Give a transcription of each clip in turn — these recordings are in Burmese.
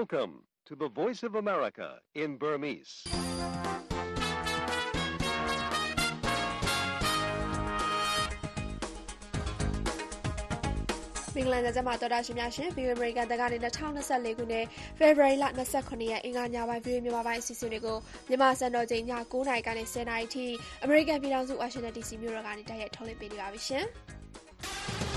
Welcome to the Voice of America in Burmese. ။မင်္ဂလာညချမ်းပါတော်တာရှင်များရှင် VOA American တကနေ2024ခုနှစ် February လ29ရက်အင်္ဂါညပိုင်း VOA မြန်မာပိုင်းအစီအစဉ်တွေကိုမြန်မာစံတော်ချိန်ည9:00နာရီကနေ10:00နာရီထိ American ပြည်ထောင်စု Washington DC မြို့တော်ကနေတိုက်ရိုက်ထုတ်လွှင့်ပေးနေပါပြီရှင်။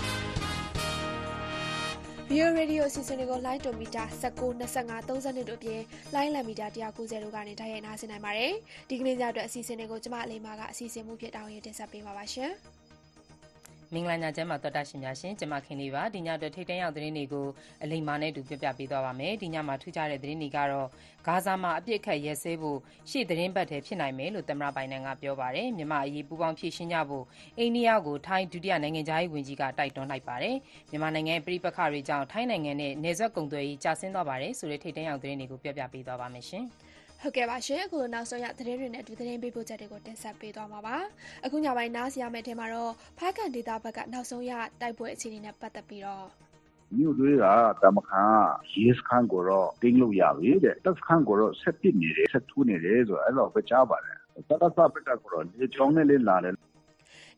View Radio အစီအစဉ်တွေကို Live to Meter 19 25 32တို့အပြင် Live လံမီတာ190တို့ကနေတိုက်ရိုက်နားဆင်နိုင်ပါတယ်။ဒီကနေ့ညအတွက်အစီအစဉ်တွေကိုကျမအလေးမာကအစီအစဉ်မှုဖြစ်တောင်းရတင်ဆက်ပေးပါပါရှင်။ မင်္ဂလာညချမ်းပါတော်တာရှင်များရှင်ကျမခင်လေးပါဒီညအတွက်ထိတ်တန့်ရောက်သတင်းတွေကိုအလိမ္မာနဲ့တူပြပြပေးသွားပါမယ်ဒီညမှာထူးခြားတဲ့သတင်းတွေကတော့ဂါဇာမှာအပြစ်ခတ်ရဲစဲဖို့ရှေ့သတင်းပတ်ထဲဖြစ်နိုင်မယ်လို့သမ္မတဘိုင်ဒန်ကပြောပါတယ်မြန်မာအရေးပူးပေါင်းဖြည့်ရှင်းကြဖို့အိန္ဒိယကိုထိုင်းဒုတိယနိုင်ငံသားရေးဝန်ကြီးကတိုက်တွန်းလိုက်ပါတယ်မြန်မာနိုင်ငံပြည်ပခါတွေကြောင့်ထိုင်းနိုင်ငံနဲ့နေဆက်ကုံသွယ်ရေးကျဆင်းသွားပါတယ်ဆိုတဲ့ထိတ်တန့်ရောက်သတင်းတွေကိုပြပြပေးသွားပါမယ်ရှင် ဟုတ်ကဲ့ပါရှင်အခုနောက်ဆုံးရသတင်းတွေနဲ့အတူသတင်းပေးပို့ချက်တွေကိုတင်ဆက်ပေးသွားမှာပါအခုညပိုင်းနားဆင်ရမယ့်အထက်မှာတော့ဖားကန်ဒေတာဘက်ကနောက်ဆုံးရတိုက်ပွဲအခြေအနေနဲ့ပတ်သက်ပြီးတော့မြို့တွေကတမခါရေစခန်းကိုတော့တင်းလို့ရပြီတဲ့တပ်စခန်းကိုတော့ဆက်ပစ်နေတယ်ဆက်ထူးနေတယ်ဆိုတော့အဲ့လိုပဲကြားပါတယ်တတသပက်ကတော့လေချောင်းနဲ့လေးလာတယ်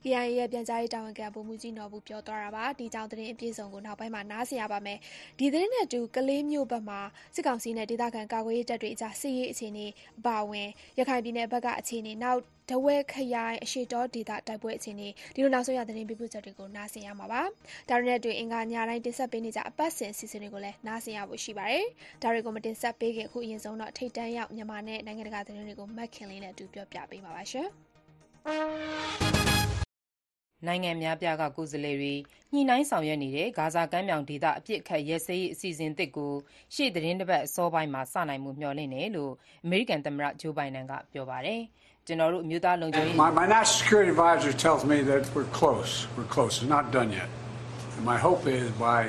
KIA ရဲ့ပြန်ကြားရေးတာဝန်ခံဗိုလ်မှူးကြီးနော်ဘူးပြောသွားတာပါဒီကြောင့်သတင်းအပြည့်အစုံကိုနောက်ပိုင်းမှာနားဆင်ရပါမယ်ဒီသတင်းနဲ့အတူကလေးမျိုးဘက်မှာစစ်ကောင်စီနဲ့ဒေသခံကာကွယ်ရေးတပ်တွေအကြားစစ်ရေးအခြေအနေအပါအဝင်ရခိုင်ပြည်နယ်ဘက်ကအခြေအနေနောက်တဝဲခရိုင်အရှိတော်ဒေသတိုက်ပွဲအခြေအနေဒီလိုနောက်ဆုံးရသတင်းပြပြချက်တွေကိုနားဆင်ရမှာပါဒါရီနဲ့တူအင်္ဂါညတိုင်းတင်ဆက်ပေးနေကြအပတ်စဉ်စီစဉ်တွေကိုလည်းနားဆင်ရဖို့ရှိပါတယ်ဒါတွေကိုမတင်ဆက်ပေးခင်အခုအရင်ဆုံးတော့ထိတ်တန်းရောက်မြန်မာနဲ့နိုင်ငံတကာသတင်းတွေကိုမက်ခင်လေးနဲ့အတူပြောပြပေးပါပါရှင် နိုင်ငံအများအပြားက ကိုယ်စားလှယ်တွေ ညှိနှိုင်းဆောင်ရွက်နေတဲ့ ဂါဇာကမ်းမြောင်ဒေသ အပစ်အခတ်ရပ်စဲရေး အစီအစဉ်သစ်ကို ရှေ့သီတင်းပတ် အစောပိုင်းမှာ စနိုင်ဖို့ မျှော်လင့်တယ်လို့ အမေရိကန်သမ္မတ Joe Biden က ပြောပါတယ်။“ကျနော်တို့ အမျိုးသားလုံခြုံရေး My national security advisor tells me that we're close. We're close. It's not done yet. And my hope is by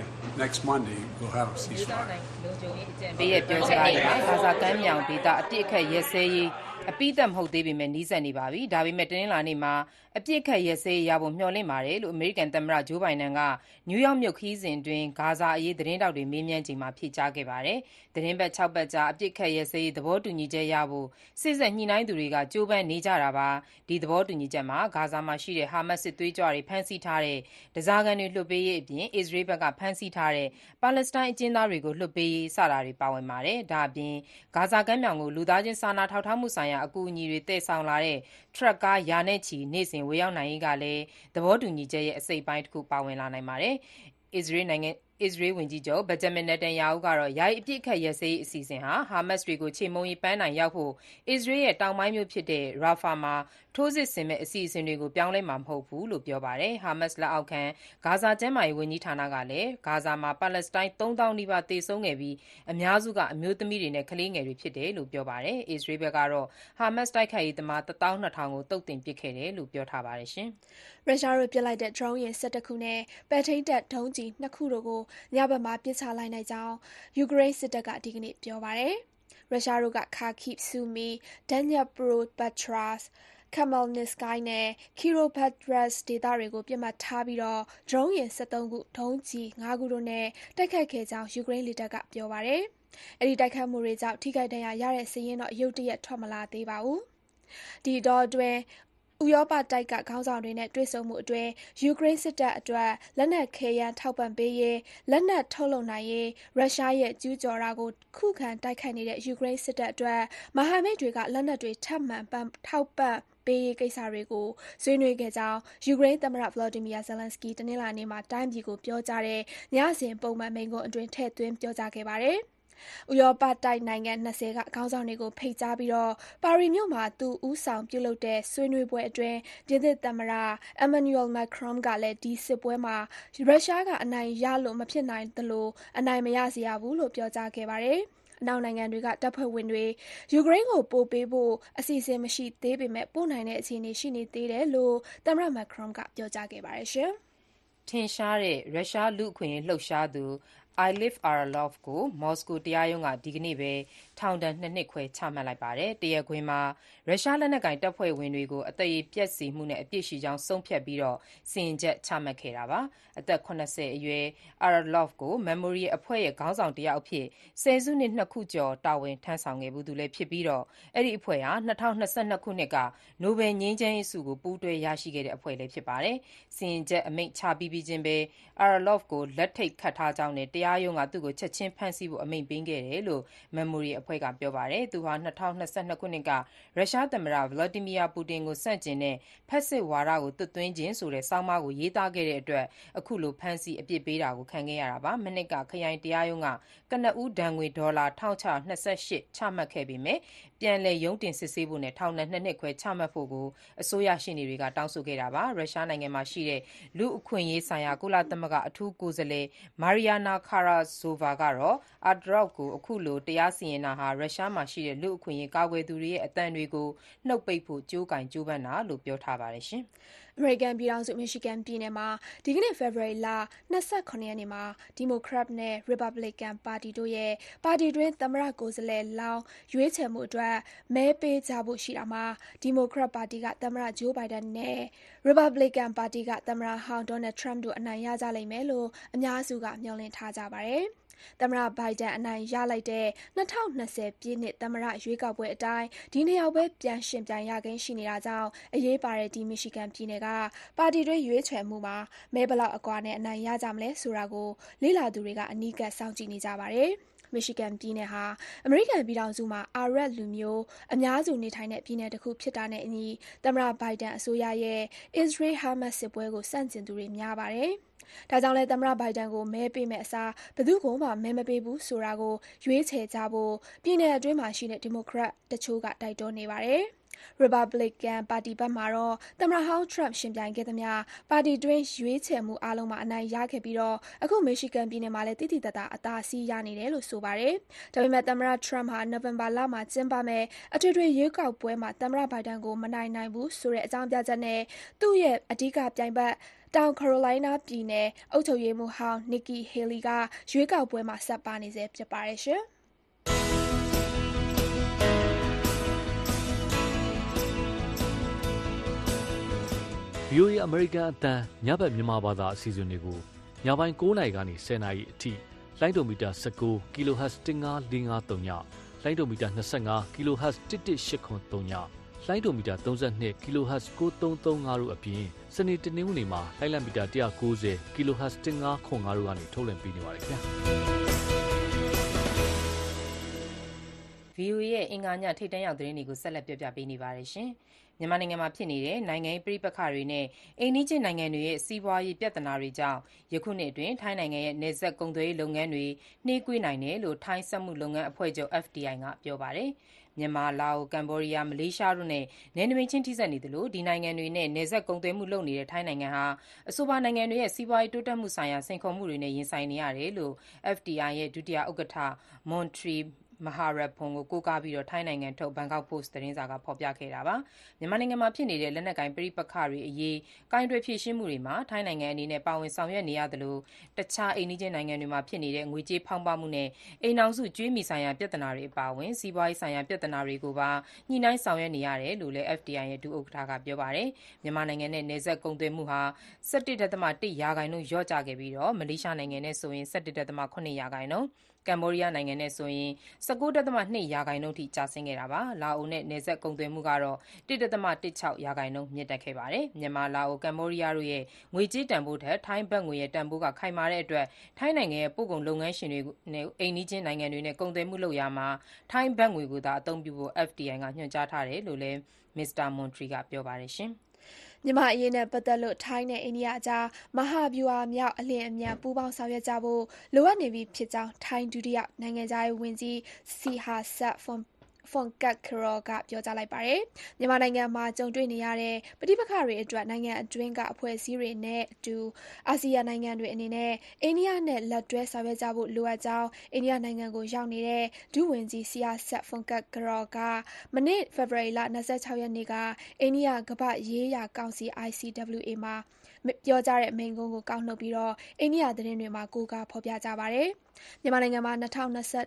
next Monday we'll have a အမျိုးသား ceasefire. လုံခြုံရေးအကြံပေးရဲ့ ပြောစကားအရ ဂါဇာကမ်းမြောင်ဒေသ အပစ်အခတ်ရပ်စဲရေး အပြီးသတ်မဟုတ်သေးပေမဲ့ နီးစပ်နေပါပြီ။ဒါပေမဲ့ တနင်္လာနေ့မှာ အပစ်အခတ်ရပ်စဲရေးရဖို့ မျှော်လင့်ပါတယ်လို့ အမေရိကန်သမ္မတ Joe Biden က နယူးယောက်မြို့ ခရီးစဉ်အတွင်း ဂါဇာအရေး သတင်းထောက်တွေ မေးမြန်းချိန်မှာ ဖြေကြားခဲ့ပါတယ်။သီတင်းပတ် ၆ ပတ်ကြာ အပစ်အခတ်ရပ်စဲရေး သဘောတူညီချက်ရဖို့ စေ့စပ်ညှိနှိုင်းသူတွေက ကြိုးပမ်းနေကြတာပါ။ဒီသဘောတူညီချက်မှာ ဂါဇာမှာရှိတဲ့ ဟာမတ်စ်စစ်သွေးကြွတွေ ဖမ်းဆီးထားတဲ့ ဓားစာခံတွေလွှတ်ပေးရေးအပြင် အစ္စရေးဘက်က ဖမ်းဆီးထားတဲ့ ပါလက်စတိုင်းအကျဉ်းသားတွေကို လွှတ်ပေးရေး စတာတွေ ပါဝင်ပါတယ်။ဒါ့အပြင် ဂါဇာကမ်းမြောင်ကို လူသားချင်းစာနာထောက်ထားမှုဆိုင်ရာအကူအညီတွေ သယ်ဆောင်လာတဲ့ ထရပ်ကား ရာနဲ့ချီ နေ့စဉ် ဝင်ရောက်နိုင်ရေးကလည်း သဘောတူညီချက်ရဲ့ အစိတ်အပိုင်းတခု ပါဝင်လာနိုင်ပါတယ်။အစ္စရေးနိုင်ငံအစ္စရေးဝန်ကြီးချုပ် Benjamin Netanyahu ကတော့ ယာယီအပစ်အခတ်ရပ်စဲရေး အစီအစဉ်ဟာ ဟာမတ်စ်တွေကို ချေမှုန်းရေးပန်းတိုင်ရောက်ဖို့ အစ္စရေးရဲ့ တောင်ပိုင်းမြို့ဖြစ်တဲ့ Rafah မှာ ထိုးစစ်ဆင်မယ့် အစီအစဉ်တွေကို ပြောင်းလဲမှာမဟုတ်ဘူးလို့ ပြောပါတယ်။ဟာမတ်စ်လက်အောက်ခံ ဂါဇာကျန်းမာရေးဝန်ကြီးဌာနကလည်း ဂါဇာမှာ ပါလက်စတိုင်း ၃ သောင်းနီးပါး သေဆုံးခဲ့ပြီး အများစုက အမျိုးသမီးတွေနဲ့ ကလေးငယ်တွေ ဖြစ်တယ်လို့ ပြောပါတယ်။အစ္စရေးဘက်ကတော့ ဟာမတ်စ် တိုက်ခိုက်ရေးသမား ၁၂,၀၀၀ ကို သုတ်သင်ပစ်ခဲ့တယ်လို့ ပြောထားပါတယ်။ရုရှားတို့ ပစ်လိုက်တဲ့ drone ယာဉ် ၁၁ ခုနဲ့ ပဲ့ထိန်းတပ် ဒုံးကျည် ၂ ခုတို့ကို ညဘက်မှာ ပစ်ချလိုက်နိုင်ကြောင်း ယူကရိန်းစစ်တပ်က ဒီကနေ့ ပြောပါတယ်။ရုရှားတို့က Kharkiv, Sumy, Dnipropetrovsk, Khmelnytskyi နဲ့ Kirovohrad ဒေသတွေကို ပစ်မှတ်ထားပြီး ဒရုန်းယာဉ် ၁၃ ခု၊ဒုံးကျည် ၅ ခုတို့နဲ့ တိုက်ခိုက်ခဲ့ကြောင်း ယူကရိန်းလေတပ်က ပြောပါတယ်။အဲဒီတိုက်ခိုက်မှုတွေကြောင့် ထိခိုက်ဒဏ်ရာရတဲ့စာရင်းတော့ ရုတ်တရက် ထွက်မလာသေးပါဘူး။ဒီအတောအတွင်း ဥရောပတိုက်က ခေါင်းဆောင်တွေနဲ့ တွေ့ဆုံမှုအတွင်း ယူကရိန်းစစ်တပ်အတွက် လက်နက်ခဲယမ်း ထောက်ပံ့ပေးရေး၊လက်နက်ထုတ်လုပ်နိုင်ရေး ရုရှားရဲ့ ကျူးကျော်တာကို ခုခံတိုက်ခိုက်နေတဲ့ ယူကရိန်းစစ်တပ်အတွက် မဟာမိတ်တွေက လက်နက်တွေ ထပ်မံ ထောက်ပံ့ ပေးရေးကိစ္စတွေကိုဆွေးနွေးခဲ့ကြောင်း ယူကရိန်းသမ္မတ Volodymyr Zelenskyy တနင်္လာနေ့မှာ တိုင်းပြည်ကိုပြောကြားတဲ့ ညစဉ်ပုံမှန်မိန့်ခွန်းအတွင်း ထည့်သွင်းပြောကြားခဲ့ပါတယ်။ဥရောပတိုက်နိုင်ငံ ၂၀ က ခေါင်းဆောင်တွေကို ဖိတ်ကြားပြီး ပါရီမြို့မှာ သူဦးဆောင်ပြုလုပ်တဲ့ ဆွေးနွေးပွဲအတွင်း ပြင်သစ်သမ္မတ Emmanuel Macron ကလည်း ဒီစစ်ပွဲမှာ ရုရှားက အနိုင်ရလို့ မဖြစ်နိုင်သလို အနိုင်မရစေရဘူးလို့ ပြောကြားခဲ့ပါတယ်။ အနောက်နိုင်ငံတွေက တပ်ဖွဲ့ဝင်တွေ ယူကရိန်းကို ပို့ပေးဖို့ အစီအစဉ်မရှိသေးပေမဲ့ ပို့နိုင်တဲ့အခြေအနေ ရှိနေသေးတယ်လို့ သမ္မတ Macron က ပြောကြားခဲ့ပါတယ်။ထင်ရှားတဲ့ ရုရှားလူ့အခွင့်အရေးလှုပ်ရှားသူ Iliv Orlov ကို မော်စကိုတရားရုံးက ဒီကနေ့ပဲ ထောင်ဒဏ် ၂ နှစ်ခွဲ ချမှတ်လိုက်ပါတယ်။တရားခွင်မှာ ရုရှားလက်နက်ကိုင်တပ်ဖွဲ့ဝင်တွေကို အသရေပျက်စေမှုနဲ့ အပြစ်ရှိကြောင်း ဆုံးဖြတ်ပြီး စီရင်ချက်ချမှတ်ခဲ့တာပါ။အသက် ၇၀ အရွယ် Orlov ကို Memorial အဖွဲ့ရဲ့ ခေါင်းဆောင်တယောက်အဖြစ် ဆယ်စုနှစ် ၂ ခုကျော် တာဝန်ထမ်းဆောင်ခဲ့ဖူးသူလည်းဖြစ်ပြီး အဲဒီအဖွဲ့ဟာ ၂၀၂၂ ခုနှစ်က နိုဘယ်ငြိမ်းချမ်းရေးဆုကို ပူးတွဲရရှိခဲ့တဲ့ အဖွဲ့လည်း ဖြစ်ပါတယ်။စီရင်ချက်အမိန့်ချပြီးပြီးချင်းပဲ Orlov ကို လက်ထိပ်ခတ်ထားကြောင်းနဲ့ တရားရုံးက သူ့ကို ချက်ချင်းဖမ်းဆီးဖို့ အမိန့်ပေးခဲ့တယ်လို့ Memorial အဖွဲ့က ပြောပါတယ်။သူဟာ ၂၀၂၂ ခုနှစ်က ရုရှားသမ္မတ Vladimir Putin ကို ဆန့်ကျင်တဲ့ ဖက်ဆစ်ဝါဒကို သွတ်သွင်းခြင်းဆိုတဲ့ ဆောင်းပါးကို ရေးသားခဲ့တဲ့အတွက် အခုလို ဖမ်းဆီး အပြစ်ပေးတာကို ခံခဲ့ရတာပါ။မနှစ်က ခရိုင်တရားရုံးက ကနဦး ဒဏ်ငွေ ဒေါ်လာ ၁,၆၂၈ ချမှတ်ခဲ့ပေမဲ့ပြန်လည် ရုံးတင်စစ်ဆေးဖို့နဲ့ ထောင်ဒဏ် ၂ နှစ်ခွဲ ချမှတ်ဖို့ကို အစိုးရရှေ့နေတွေက တောင်းဆိုခဲ့တာပါ။ရုရှားနိုင်ငံမှာရှိတဲ့ လူ့အခွင့်အရေးဆိုင်ရာ ကုလသမဂ္ဂ အထူးကိုယ်စားလှယ် Mariana Kharazova ကတော့ Orlov ကို အခုလို တရားစီရင်တာဟာ ရုရှားမှာရှိတဲ့ လူ့အခွင့်အရေး ကာကွယ်သူတွေရဲ့ အသံတွေကို နှုတ်ပိတ်ဖို့ ကြိုးကိုင် ကြိုးပမ်းတာလို့ ပြောထားပါတယ်။ အမေရိကန်ပြည်ထောင်စု Michigan ပြည်နယ်မှာ ဒီကနေ့ ဖေဖော်ဝါရီလ၂၇ ရက်နေ့မှာ ဒီမိုကရက်နဲ့ ရီပတ်ဘလစ်ကန်ပါတီတို့ရဲ့ ပါတီတွင်း သမ္မတကိုယ်စားလှယ်လောင်း ရွေးချယ်မှုအတွက် မဲပေးကြဖို့ရှိတာမှာ ဒီမိုကရက်ပါတီက သမ္မတ Joe Biden နဲ့ ရီပတ်ဘလစ်ကန်ပါတီက သမ္မတဟောင်း Donald Trump တို့ အနိုင်ရကြလိမ့်မယ်လို့ အများစုက မျှော်လင့်ထားကြပါတယ်။ သမ္မတ Biden အနိုင်ရလိုက်တဲ့ ၂၀၂၀ ပြည့်နှစ် သမ္မတရွေးကောက်ပွဲအတိုင်း ဒီနှစ်ယောက်ပဲ ပြန်ယှဉ်ပြိုင်ရကိန်းရှိနေတာကြောင့် အရေးပါတဲ့ ဒီ Michigan ပြည်နယ်က ပါတီတွင်း ရွေးချယ်မှုမှာ မဲဘယ်လောက်အကွာနဲ့ အနိုင်ရကြမလဲဆိုတာကို လေ့လာသူတွေက အနီးကပ် စောင့်ကြည့်နေကြပါတယ်။ Michigan ပြည်နယ်ဟာ အမေရိကန်ပြည်ထောင်စုမှာ အာရပ်လူမျိုးအများစုနေထိုင်တဲ့ ပြည်နယ်တခုဖြစ်တာနဲ့အညီ သမ္မတ Biden အစိုးရရဲ့ အစ္စရေး-ဟာမတ်စ်စစ်ပွဲကို ဆန့်ကျင်သူတွေများပါတယ်။ဒါကြောင့်လည်း သမ္မတ Biden ကို မဲပေးမယ့်အစား ဘယ်သူ့ကိုမှ မဲမပေးဘူးဆိုတာကို ရွေးချယ်ကြဖို့ ပြည်နယ်အတွင်းမှာရှိတဲ့ ဒီမိုကရက်တချို့က တိုက်တွန်းနေပါတယ်။ ရီပတ်ဘလစ်ကန်ပါတီဘက်မှာတော့ သမ္မတဟောင်း Trump ယှဉ်ပြိုင်ခဲ့သမျှ ပါတီတွင်း ရွေးချယ်မှုအားလုံးမှာ အနိုင်ရခဲ့ပြီး အခု Michigan ပြည်နယ်မှာလည်း သိသိသာသာ အသာစီးရနေတယ်လို့ ဆိုပါတယ်။ဒါပေမဲ့ သမ္မတ Trump ဟာ နိုဝင်ဘာလမှာ ကျင်းပမယ့် အထွေထွေရွေးကောက်ပွဲမှာ သမ္မတ Biden ကို မနိုင်နိုင်ဘူးဆိုတဲ့ အကြောင်းပြချက်နဲ့ သူ့ရဲ့ အဓိကပြိုင်ဘက် တောင်ကာရိုလိုင်းနားပြည်နယ် အုပ်ချုပ်ရေးမှူးဟောင်း Nikki Haley က ရွေးကောက်ပွဲမှာ ဆက်ပါနေဆဲ ဖြစ်ပါတယ်။ VOA အမေရိကန်အသံညဘက်မြန်မာဘာသာအစီအစဉ်တွေကိုညပိုင်း၉နာရီကနေ၁၀နာရီအထိလိုင်းဒိုမီတာ၁၉ kHz 15453ည၊လိုင်းဒိုမီတာ25 kHz 11873ည၊လိုင်းဒိုမီတာ32 kHz 9335တို့အပြင်စနေ၊တနင်္ဂနွေမှာလိုင်းလံမီတာ190 kHz 1505တို့ကနေထုတ်လွှင့်ပေးနေပါတယ်ခင်ဗျာ။ VOA ရဲ့ အင်္ဂါည ထိပ်တန်းရောက်သတင်းတွေကို ဆက်လက်ပြောပြပေးနေပါတယ်။မြန်မာနိုင်ငံမှာဖြစ်နေတဲ့ နိုင်ငံရေးပဋိပက္ခတွေနဲ့ အိမ်နီးချင်းနိုင်ငံတွေရဲ့ စီးပွားရေးပြဿနာတွေကြောင့် ယခုနှစ်အတွင်း ထိုင်းနိုင်ငံရဲ့ နယ်စပ်ကုန်သွယ်ရေးလုပ်ငန်းတွေ နှေးကွေးနိုင်တယ်လို့ ထိုင်းစက်မှုလုပ်ငန်းအဖွဲ့ချုပ် FTI က ပြောပါတယ်။မြန်မာ၊လာအို၊ကမ္ဘောဒီးယား၊မလေးရှားတို့နဲ့ နယ်နိမိတ်ချင်း ထိစပ်နေသလို ဒီနိုင်ငံတွေနဲ့ နယ်စပ်ကုန်သွယ်မှုလုပ်နေတဲ့ ထိုင်းနိုင်ငံဟာ အဆိုပါနိုင်ငံတွေရဲ့ စီးပွားရေးတိုးတက်မှုဆိုင်ရာ စိန်ခေါ်မှုတွေနဲ့ ရင်ဆိုင်နေရတယ်လို့ FTI ရဲ့ ဒုတိယဥက္ကဋ္ဌ Montree Maharapong ကိုကိုးကားပြီးထိုင်းနိုင်ငံထုတ်ဘန်ကောက်ပို့စ်သတင်းစာကဖော်ပြခဲ့တာပါ။မြန်မာနိုင်ငံမှာဖြစ်နေတဲ့လက်နက်ကိုင်ပဋိပက္ခတွေအရေးကိုင်တွယ်ဖြေရှင်းမှုတွေမှာထိုင်းနိုင်ငံအနေနဲ့ပါဝင်ဆောင်ရွက်နေရသလိုတခြားအိမ်နီးချင်းနိုင်ငံတွေမှာဖြစ်နေတဲ့ငွေကြေးဖောင်းပွမှုနဲ့အိမ်ထောင်စုကြွေးမြီဆိုင်ရာပြဿနာတွေအပါအဝင်စီးပွားရေးဆိုင်ရာပြဿနာတွေကိုပါညှိနှိုင်းဆောင်ရွက်နေရတယ်လို့လည်း FTI ရဲ့ဒုဥက္ကဋ္ဌကပြောပါတယ်။မြန်မာနိုင်ငံနဲ့နယ်စပ်ကုန်သွယ်မှုဟာ၁၁.၁ရာခိုင်နှုန်းလျော့ကျခဲ့ပြီးမလေးရှားနိုင်ငံနဲ့ဆိုရင်၁၁.၇ရာခိုင်နှုန်း၊ ကမ္ဘောဒီးယားနိုင်ငံနဲ့ဆိုရင် ၁၉.၂ ရာခိုင်နှုန်းအထိ ကျဆင်းခဲ့တာပါ။လာအိုနဲ့ နယ်စပ်ကုန်သွယ်မှုကတော့ ၁.၁၆ ရာခိုင်နှုန်း မြင့်တက်ခဲ့ပါတယ်။မြန်မာ၊လာအို၊ကမ္ဘောဒီးယားတို့ရဲ့ ငွေကြေးတန်ဖိုးထက် ထိုင်းဘတ်ငွေရဲ့ တန်ဖိုးက ခိုင်မာတဲ့အတွက် ထိုင်းနိုင်ငံရဲ့ ပို့ကုန်လုပ်ငန်းရှင်တွေအိမ်နီးချင်းနိုင်ငံတွေနဲ့ ကုန်သွယ်မှုလုပ်ရာမှာ ထိုင်းဘတ်ငွေကိုသာ အသုံးပြုဖို့ FTI က ညွှန်ကြားထားတယ်လို့လည်း မစ္စတာ Montree ကပြောပါတယ်။ မြန်မာ့အရေးနဲ့ပတ်သက်လို့ ထိုင်းနဲ့ အိန္ဒိယအကြား မဟာဗျူဟာမြောက် အလျင်အမြန် ပူးပေါင်းဆောင်ရွက်ကြဖို့ လိုအပ်နေပြီဖြစ်ကြောင်း ထိုင်း ဒုတိယနိုင်ငံခြားရေးဝန်ကြီး Sihasak Phuangketkeow ကပြောကြားလိုက်ပါတယ်။မြန်မာနိုင်ငံမှာကြုံတွေ့နေရတဲ့ပဋိပက္ခတွေအတွက်နိုင်ငံအတွင်းကအဖွဲ့အစည်းတွေနဲ့အတူအာဆီယံနိုင်ငံတွေအနေနဲ့အိန္ဒိယနဲ့လက်တွဲဆောင်ရွက်ကြဖို့လိုအပ်ကြောင်းအိန္ဒိယနိုင်ငံကိုရောက်နေတဲ့ဒုဝန်ကြီး Sihasak Phuangketkeow ကမနေ့ဖေဖော်ဝါရီလ၂၆ရက်နေ့ကအိန္ဒိယကမ္ဘာ့ရေးရာကောင်စီ (ICWA) မှာပြောကြားတဲ့မိန့်ခွန်းကိုကောက်နှုတ်ပြီးအိန္ဒိယသတင်းတွေမှာကိုးကားဖော်ပြကြပါတယ်။မြန်မာနိုင်ငံမှာ၂၀၂၁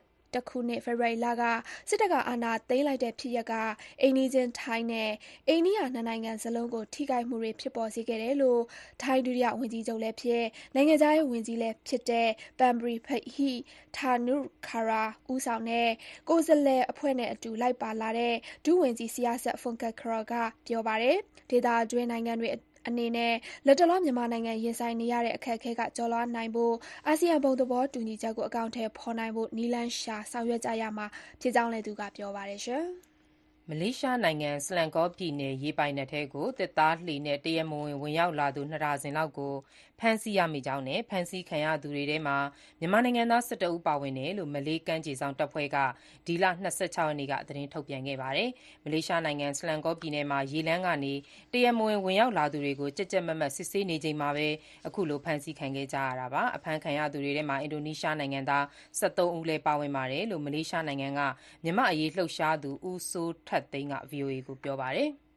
ခုနှစ် ဖေဖော်ဝါရီလက စစ်တပ်က အာဏာသိမ်းလိုက်တဲ့ဖြစ်ရပ်က အိမ်နီးချင်း ထိုင်းနဲ့ အိန္ဒိယ နှစ်နိုင်ငံစလုံးကို ထိခိုက်မှုတွေ ဖြစ်ပေါ်စေခဲ့တယ်လို့ ထိုင်း ဒုတိယဝန်ကြီးချုပ်လည်းဖြစ်၊နိုင်ငံခြားရေးဝန်ကြီးလည်းဖြစ်တဲ့ Parnpree Bahiddha-Nukara ဦးဆောင်တဲ့ ကိုယ်စားလှယ်အဖွဲ့နဲ့အတူ လိုက်ပါလာတဲ့ ဒုဝန်ကြီး Sihasak Phuangketkeow က ပြောပါတယ်။ဒေသတွင်းနိုင်ငံတွေ အနေနဲ့ လတ်တလော မြန်မာနိုင်ငံရင်ဆိုင်နေရတဲ့ အခက်အခဲက ကျော်လွှားနိုင်ဖို့ အာဆီယံ ဘုံသဘောတူညီချက်ကို အကောင်အထည်ဖော်နိုင်ဖို့ နည်းလမ်းရှာ ဆောင်ရွက်ကြရမှာ ဖြစ်ကြောင်းလည်း သူက ပြောပါတယ်။ မလေးရှားနိုင်ငံ၊ဆလန်ကောပြည်နယ် ရေပိုင်နက်ထဲကို သစ်သားလှေနဲ့ တရားမဝင် ဝင်ရောက်လာသူ၂ဒါဇင်လောက်ကို ဖမ်းဆီးရမိကြောင်းနဲ့ ဖမ်းဆီးခံရသူတွေထဲမှာ မြန်မာနိုင်ငံသား ၁၁ ဦး ပါဝင်တယ်လို့ မလေးကမ်းခြေစောင့်တပ်ဖွဲ့က ဒီလ ၂၆ ရက်နေ့က သတင်းထုတ်ပြန်ခဲ့ပါတယ်။မလေးရှားနိုင်ငံ၊ဆလန်ကောပြည်နယ်မှာ ရေလမ်းကနေ တရားမဝင် ဝင်ရောက်လာသူတွေကို ကြပ်ကြပ်မတ်မတ် စစ်ဆေးနေချိန်မှာပဲ အခုလို ဖမ်းဆီးခံခဲ့ကြရတာပါ။အဖမ်းခံရသူတွေထဲမှာ အင်ဒိုနီးရှားနိုင်ငံသား ၁၃ ဦးလည်း ပါဝင်ပါတယ်လို့ မလေးရှားနိုင်ငံက မြန်မာ့အရေးလှုပ်ရှားသူ ဦးစိုးထက်သိန်းက VOA ကိုပြောပါတယ်။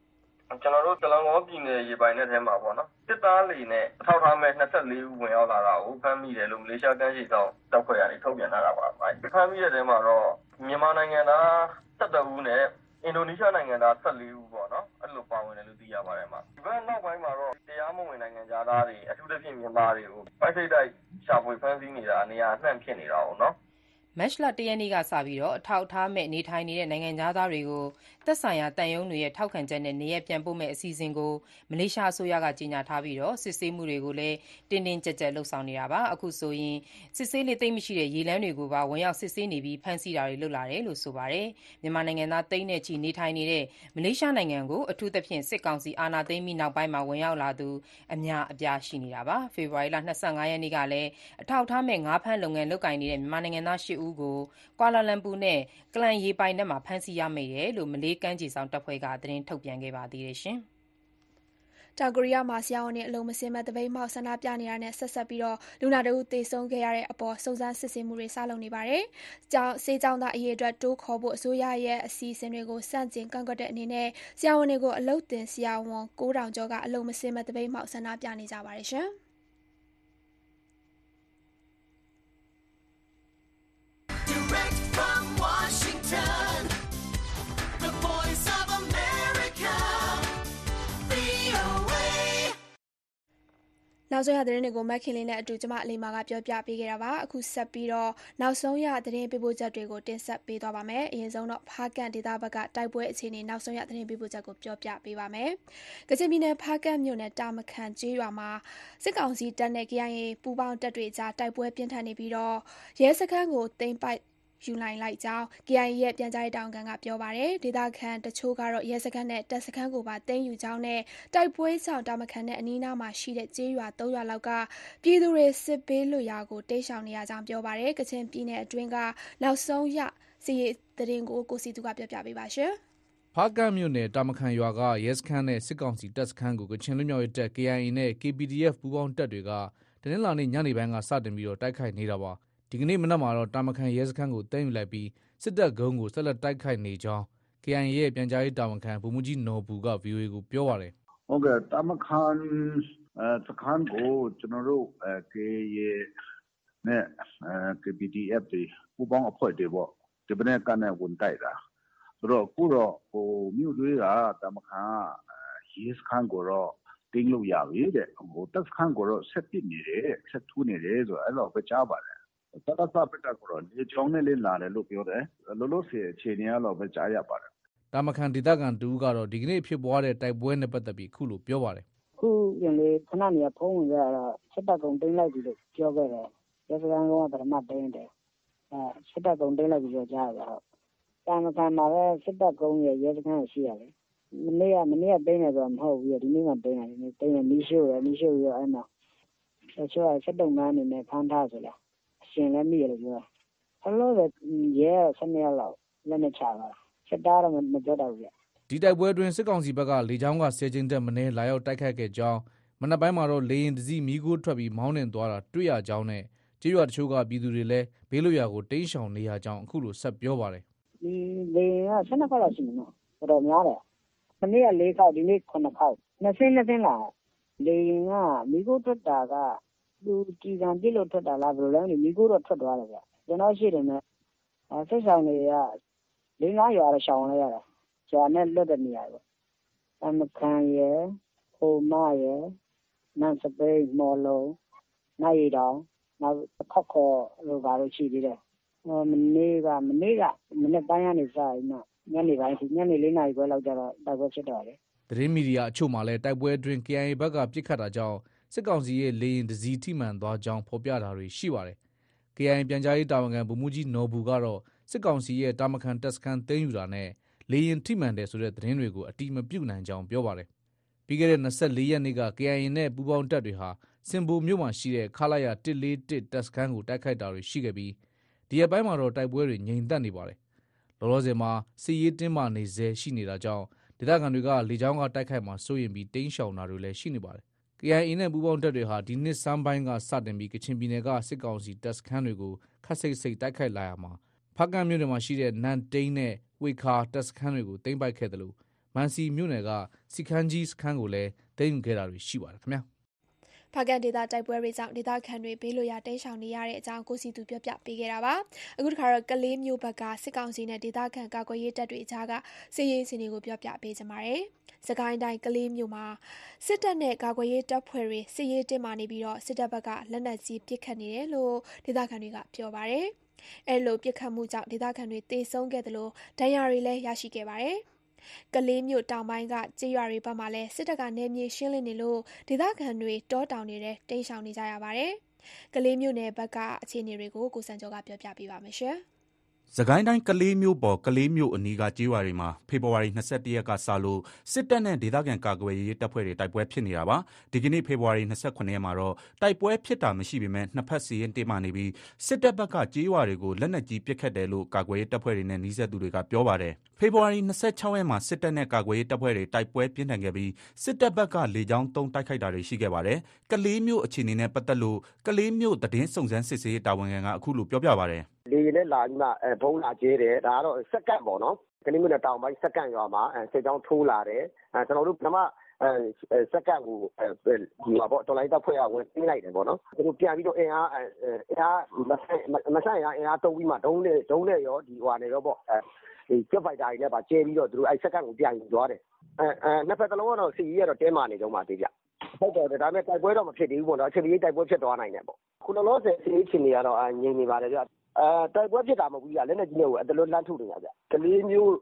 “ကျနော်တို့ဆလန်ကောပြည်နယ် ရေပိုင်နက်ထဲမှာပေါ့နော်၊သစ်သားလှေနဲ့ အထောက်အထားမဲ့ ၂၄ ဦး ဝင်ရောက်လာတာကို ဖမ်းမိတယ်လို့ မလေးရှား ကမ်းခြေစောင့်တပ်ဖွဲ့ကနေ ထုတ်ပြန်ထားတာပါ။ဖမ်းမိတဲ့အထဲမှာတော့ မြန်မာနိုင်ငံသား ၁၁ ဦးနဲ့ အင်ဒိုနီးရှားနိုင်ငံသား ၁၄ ဦးပေါ့နော်။အဲလိုပါဝင်တယ်လို့ သိရပါတယ်။ဒီဘက်နောက်ပိုင်းမှာတော့ တရားမဝင် နိုင်ငံခြားသားတွေ အထူးသဖြင့် မြန်မာတွေကို ပိုက်စိပ်တိုက် ရှာဖွေဖမ်းဆီးနေတာ နေရာအနှံ့ဖြစ်နေတာကိုနော် မတ်လ ၁ ရက်နေ့ကစပြီး အထောက်အထားမဲ့ နေထိုင်နေတဲ့ နိုင်ငံခြားသားတွေကို သက်ဆိုင်ရာသံရုံးတွေရဲ့ ထောက်ခံချက်နဲ့ နေရပ်ပြန်ပို့မယ့် အစီအစဉ်ကို မလေးရှားအစိုးရက ကြေညာထားပြီး စစ်ဆေးမှုတွေကိုလည်း တင်းတင်းကျပ်ကျပ် လုပ်ဆောင်နေတာပါ။အခုဆိုရင် စစ်ဆေးလေ့သိပ်မရှိတဲ့ ရေလမ်းတွေကိုပါ ဝင်ရောက်စစ်ဆေးနေပြီး ဖမ်းဆီးတာတွေ လုပ်လာတယ်လို့ ဆိုပါတယ်။မြန်မာနိုင်ငံသား သိန်းနဲ့ချီ နေထိုင်နေတဲ့ မလေးရှားနိုင်ငံကို အထူးသဖြင့် စစ်ကောင်စီ အာဏာသိမ်းပြီးနောက်ပိုင်းဝင်ရောက်လာသူ အများအပြား ရှိနေတာပါ။ဖေဖော်ဝါရီလ ၂၅ ရက်နေ့ကလည်း အထောက်အထားမဲ့ ငါးဖမ်းလုပ်ငန်း လုပ်ကိုင်နေတဲ့ မြန်မာနိုင်ငံသား ၈ဦးကို ကွာလာလမ်ပူနဲ့ ကလန်ရေပိုင်နက်မှာ ဖမ်းဆီးရမိတယ်လို့ မလေးကမ်းခြေစောင့်တပ်ဖွဲ့က သတင်းထုတ်ပြန်ခဲ့ပါသေးတယ်။တောင်ကိုရီးယားမှာ ဆရာဝန်တွေ အလုပ်မဆင်းဘဲ သပိတ်မှောက် ဆန္ဒပြနေတာနဲ့ ဆက်စပ်ပြီး လူနာတဦး သေဆုံးခဲ့ရတဲ့အပေါ် စုံစမ်းစစ်ဆေးမှုတွေ စလုပ်နေပါတယ်။ဆေးကျောင်းသား အရေအတွက် တိုးခေါ်ဖို့ အစိုးရရဲ့ အစီအစဉ်တွေကို ဆန့်ကျင် ကန့်ကွက်တဲ့အနေနဲ့ ဆရာဝန်တွေကို အလုပ်သင်ဆရာဝန် ၉,၀၀၀ ကျော်က အလုပ်မဆင်းဘဲ သပိတ်မှောက် ဆန္ဒပြနေကြပါတယ်။ Washington, the voice of America, VOA. နောက်ဆုံးရသတင်းတွေကိုမခင်လေးနဲ့အတူကျမအလိမ္မာကပြောပြပေးခဲ့တာပါအခုဆက်ပြီးတော့နောက်ဆုံးရသတင်းပေးပို့ချက်တွေကိုတင်ဆက်ပေးသွားပါမယ်အရင်ဆုံးတော့ဖားကန့်ဒေသဘက်ကတိုက်ပွဲအခြေအနေနောက်ဆုံးရသတင်းပေးပို့ချက်ကိုပြောပြပေးပါမယ်ကချင်ပြည်နယ်ဖားကန့်မြို့နယ်တာမခန်ကျေးရွာမှာစစ်ကောင်စီတပ်နဲ့ KIA ပူးပေါင်းတပ်တွေကြားတိုက်ပွဲပြင်းထန်နေပြီးတော့ရဲစခန်းကိုသိမ်းပိုက် ယူနိုင်လိုက်ကြောင်း KIA ရဲ့ ပြန်ကြားရေးတာဝန်ခံက ပြောပါတယ်။ဒေသခံတချို့ကတော့ ရဲစခန်းနဲ့ တပ်စခန်းကိုပါ သိမ်းယူကြောင်းနဲ့ တိုက်ပွဲကြောင့်တာမခန်နဲ့ အနီးအနားမှာရှိတဲ့ ကျေးရွာ ၃ ရွာလောက်က ပြည်သူတွေ စစ်ဘေးလွတ်ရာကို တိမ်းရှောင်နေရကြောင်း ပြောပါတယ်။ကချင်ပြည်နယ်အတွင်းက နောက်ဆုံးရ စစ်ရေးသတင်းကို ကိုစည်သူကပြောပြပေးပါမယ်။ဖားကန့်မြို့နယ် တာမခန်ရွာက ရဲစခန်းနဲ့ စစ်ကောင်စီတပ်စခန်းကို ကချင်လွတ်မြောက်ရေးတပ် KIA နဲ့ KPDF ပူးပေါင်းတပ်တွေက တနင်္လာနေ့ ညနေပိုင်းက စတင်ပြီး တိုက်ခိုက်နေတာပါ။ ဒီကနေ့မနက်မှာတော့တာမခန်ရဲစခန်းကိုသိမ်းယူလိုက်ပြီးစစ်တပ်ကုန်းကိုဆက်လက်တိုက်ခိုက်နေကြောင်း KIA ရဲ့ပြန်ကြားရေးတာဝန်ခံဗိုလ်မှူးကြီးနော်ဘူက VOA ကိုပြောပါတယ်။“ဟုတ်ကဲ့တာမခန်စခန်းကိုကျနော်တို့ KIA နဲ့ KPDF တွေပူးပေါင်းအဖွဲ့တွေပေါ့ဒီမနက်ကနေဝင်တိုက်တာ။ဆိုတော့အခုတော့မြို့ထဲကတာမခန်ကရဲစခန်းကိုတော့သိမ်းလို့ရပြီတဲ့။တပ်စခန်းကိုတော့ဆက်ပစ်နေတယ်တဲ့ဆက်ထိုးနေတယ်ဆိုတာအဲလောက်ပဲကြားပါတယ် စကစဘက်ကတော့ လေကြောင်းနဲ့လည်း လာတယ်လို့ ပြောတယ်။လောလောဆယ်အခြေအနေအဲလောက်ပဲကြားရပါတယ်။”တာမခန်ဒေသခံတဦးကတော့ ဒီကနေ့ဖြစ်ပွားတဲ့ တိုက်ပွဲနဲ့ပတ်သက်ပြီး အခုလို ပြောပါတယ်။“အခုတင်လေးခဏနေကဖုန်းဝင်ခဲ့တာတော့ စစ်တပ်ကုန်းသိမ်းလိုက်ပြီလို့ ပြောခဲ့တယ်။ရဲစခန်းကုန်းက ပထမသိမ်းတယ်။စစ်တပ်ကုန်းသိမ်းလိုက်ပြီလို့ ကြားတယ်။တာမခန်မှာပဲ စစ်တပ်ကုန်းရယ် ရဲစခန်းရယ် ရှိတာလေ။မနေ့က သိမ်းတယ်ဆိုတာ မဟုတ်ဘူး။ဒီနေ့မှ သိမ်းတာ။မီးရှို့တယ်။မီးရှို့ပြီးတော့အဲဒီမှာတချို့က စစ်သုံ့ပန်းအနေနဲ့ ဖမ်းထားတယ်ဆိုလား ရှင်လည်းမိတယ်လို့ပြောတယ်။လောလောဆယ်ရဲက၁၂ယောက်လောက်လက်နက်ချသွားတာ။စစ်သားတော့မပြောတတ်ဘူးဗျ။”ဒီတိုက်ပွဲအတွင်းစစ်ကောင်စီဘက်ကလေကြောင်းက၁၀ကြိမ်ထက်မနည်းလာရောက်တိုက်ခိုက်ခဲ့ကြောင်းမနက်ပိုင်းမှာတော့လေယာဉ်တစီးမီးခိုးထွက်ပြီးမောင်းနှင်သွားတာတွေ့ရကြောင်းနဲ့ကျေးရွာတချို့ကပြည်သူတွေလည်းဘေးလွတ်ရာကိုတိမ်းရှောင်နေရကြောင်းအခုလိုဆက်ပြောပါတယ်။လေယာဉ်က၁၂ခေါက်လောက်ရှိမယ်နော်။တော်တော်များတယ်။မနေ့က၄ခေါက်ဒီနေ့၇ခေါက်။၂စင်း၂စင်းလာတယ်လေယာဉ်ကမီးခိုးထွက်တာက သူကြည်စံပြစ်လို့ထွက်တာလားဘယ်လိုလဲမသိဘူးမီးခိုးတော့ထွက်သွားတယ်ဗျကျွန်တော်ရှိတယ်မဲ့အဲစစ်ဆောင်တွေကလေးငါးရွာတော့ရှောင်လိုက်ရတယ်ရွာနဲ့လွတ်တဲ့နေရာပေါ့အမခံရယ်ဟိုမရယ်နန်စပိတ်မော်လုံးနိုင်ရီတောင်နောက်ခောက်ခေါ်လို့ပါလို့ရှိသေးတယ်ဟိုမနေ့ကမနေ့ကမနေ့ပိုင်းကနေစရင်တော့ညနေပိုင်းထိညနေ၄နာရီခွဲလောက်ကျတော့တိုက်ပွဲဖြစ်တော့တယ်သတင်းမီဒီယာအချို့မှာလည်းတိုက်ပွဲအတွင်း KIA ဘက်ကပြစ်ခတ်တာကြောင့် စစ်ကောင်စီရဲ့လေရင်တစည်းထိမှန်သွားကြောင်းဖော်ပြတာတွေရှိပါတယ်။ KIA ပြန်ကြားရေးတာဝန်ခံဗိုလ်မှူးကြီးနော်ဘူကတော့စစ်ကောင်စီရဲ့တာမခံတပ်စခန်းသိမ်းယူတာနဲ့လေရင်ထိမှန်တယ်ဆိုတဲ့သတင်းတွေကိုအတိမပြုနိုင်ကြောင်းပြောပါတယ်။ပြီးခဲ့တဲ့24ရက်နေ့က KIA နဲ့ပူးပေါင်းတပ်တွေဟာစင်ဘူမြို့မှာရှိတဲ့ခလာရ141တပ်စခန်းကိုတိုက်ခိုက်တာတွေရှိခဲ့ပြီးဒီရက်ပိုင်းမှာတော့တိုက်ပွဲတွေငြိမ်သက်နေပါတယ်။လောလောဆယ်မှာစစ်ရေးတင်းမာနေဆဲရှိနေတာကြောင့်ဒေသခံတွေကလေကြောင်းကတိုက်ခိုက်မှာစိုးရင်ပြီးတင်းရှောင်တာတွေလည်းရှိနေပါတယ်။ KIA နဲ့ ပူးပေါင်းတပ်တွေဟာ ဒီနှစ်စမ်းပိုင်းက စတင်ပြီး ကချင်ပြည်နယ်က စစ်ကောင်စီတပ်စခန်းတွေကိုခတ်စိတ်စိတ်တိုက်ခိုက်လာရာမှာ ဖားကန့်မြို့နယ်မှာရှိတဲ့ နန်တိန်းနဲ့ဝေခါ တပ်စခန်းတွေကို သိမ်းပိုက်ခဲ့တယ်လို့မန်စီမြို့နယ်က စီခန်းကြီးစခန်းကိုလည်း သိမ်းယူခဲ့တာတွေ ရှိပါတယ်ခင်ဗျာ ဖားကန်ဒေသတိုက်ပွဲတွေကြောင့်ဒေသခံတွေဘေးလွတ်ရာတိမ်းရှောင်နေရတဲ့အကြောင်းကိုစီသူပြောပြပေးခဲ့တာပါအခုတခါတော့ကလေးမျိုးဘက်ကစစ်ကောင်စီနဲ့ဒေသခံကာကွယ်ရေးတပ်တွေအကြားကစစ်ရေးအခြေအနေကိုပြောပြပေးကြပါမယ်စကိုင်းတိုင်းကလေးမျိုးမှာစစ်တပ်နဲ့ကာကွယ်ရေးတပ်ဖွဲ့တွေစစ်ရေးတင်းမာနေပြီးတော့စစ်တပ်ဘက်ကလက်နက်ကြီးပစ်ခတ်နေတယ်လို့ဒေသခံတွေကပြောပါတယ်အဲလိုပစ်ခတ်မှုကြောင့်ဒေသခံတွေတေဆုံးခဲ့တယ်လို့ဒဏ်ရာတွေလည်းရရှိခဲ့ပါတယ် ကလေးမြို့တောင်ပိုင်းကကြေးရွာတွေဘက်မှာလည်းစစ်တပ်ကနေမြေရှင်းလင်းနေလို့ဒေသခံတွေတောတောင်နေတဲ့တိမ်းရှောင်နေကြရပါတယ်။ကလေးမြို့နယ်ဘက်ကအခြေအနေတွေကိုကိုစံကျော်ကပြောပြပေးပါမယ်ရှင်။ စကိုင်းတိုင်း ကလေးမြို့ပေါ် ကလေးမြို့အနီးက ကျေးရွာတွေမှာ ဖေဖော်ဝါရီ21ရက်ကစလို့ စစ်တပ်နဲ့ ဒေသခံကာကွယ်ရေးတပ်ဖွဲ့တွေ တိုက်ပွဲဖြစ်နေတာပါ ဒီကနေ့ ဖေဖော်ဝါရီ29ရက်မှာတော့ တိုက်ပွဲဖြစ်တာမရှိပေမဲ့နှစ်ဖက်စီရင်တင်းမာနေပြီး စစ်တပ်ဘက်က ကျေးရွာတွေကို လက်နက်ကြီးပစ်ခတ်တယ်လို့ ကာကွယ်ရေးတပ်ဖွဲ့တွေနဲ့နှီးစပ်သူတွေက ပြောပါတယ် ဖေဖော်ဝါရီ26ရက်မှာ စစ်တပ်နဲ့ ကာကွယ်ရေးတပ်ဖွဲ့တွေ တိုက်ပွဲပြင်းထန်ခဲ့ပြီး စစ်တပ်ဘက်က လေကြောင်းသုံး တိုက်ခိုက်တာတွေ ရှိခဲ့ပါတယ် ကလေးမြို့အခြေအနေနဲ့ ပတ်သက်လို့ ကလေးမြို့ သတင်းစုံစမ်းစစ်ဆေးရေး တာဝန်ခံက အခုလိုပြောပြပါတယ်လေယာဉ်နဲ့လာပြီးမှအဲဘုံလာကျဲတယ်ဒါကတော့စက္ကန့်ပေါ့နော်ကလေးမြို့နယ်တောင်ပိုင်းစက္ကန့်ရွာမှာအဲစစ်ကြောင်းထိုးလာတယ်အဲကျွန်တော်တို့ပထမအဲစက္ကန့်ကိုအဲဒီမှာပေါ့တော်လိုင်းတပ်ဖွဲ့ကဝင်သိလိုက်တယ်ပေါ့နော်သူတို့ပြန်ပြီးတော့အင်အားအင်အားမဆိုင်မဆိုင်ရအင်အားတုံးပြီးမှဒုံးနဲ့ဒုံးနဲ့ရောဒီဟွာနဲ့ရောပေါ့အဲဒီဂျက်ဖိုက်တာတွေနဲ့ပါကျဲပြီးတော့သူတို့အဲစက္ကန့်ကိုပြန်ယူသွားတယ်အဲအဲနှစ်ဖက်စလုံးကတော့စီရီကတော့တဲမာနေကြမှာသေးကြဟုတ်တယ်ဒါပေမဲ့တိုက်ပွဲတော့မဖြစ်သေးဘူးပေါ့နော်အချိန်ကြီးတိုက်ပွဲဖြစ်သွားနိုင်တယ်ပေါ့ခုလောလောဆယ်စီရီချင်းတွေကတော့ငြိမ်နေပါတယ်ဗျ အဲတိုက်ပွဲဖြစ်တာမဟုတ်ဘူးဗျလက်နဲ့ကြီးနဲ့ကိုအတလွတ်လန့်ထုတ်နေတာဗျကလေးမျိုး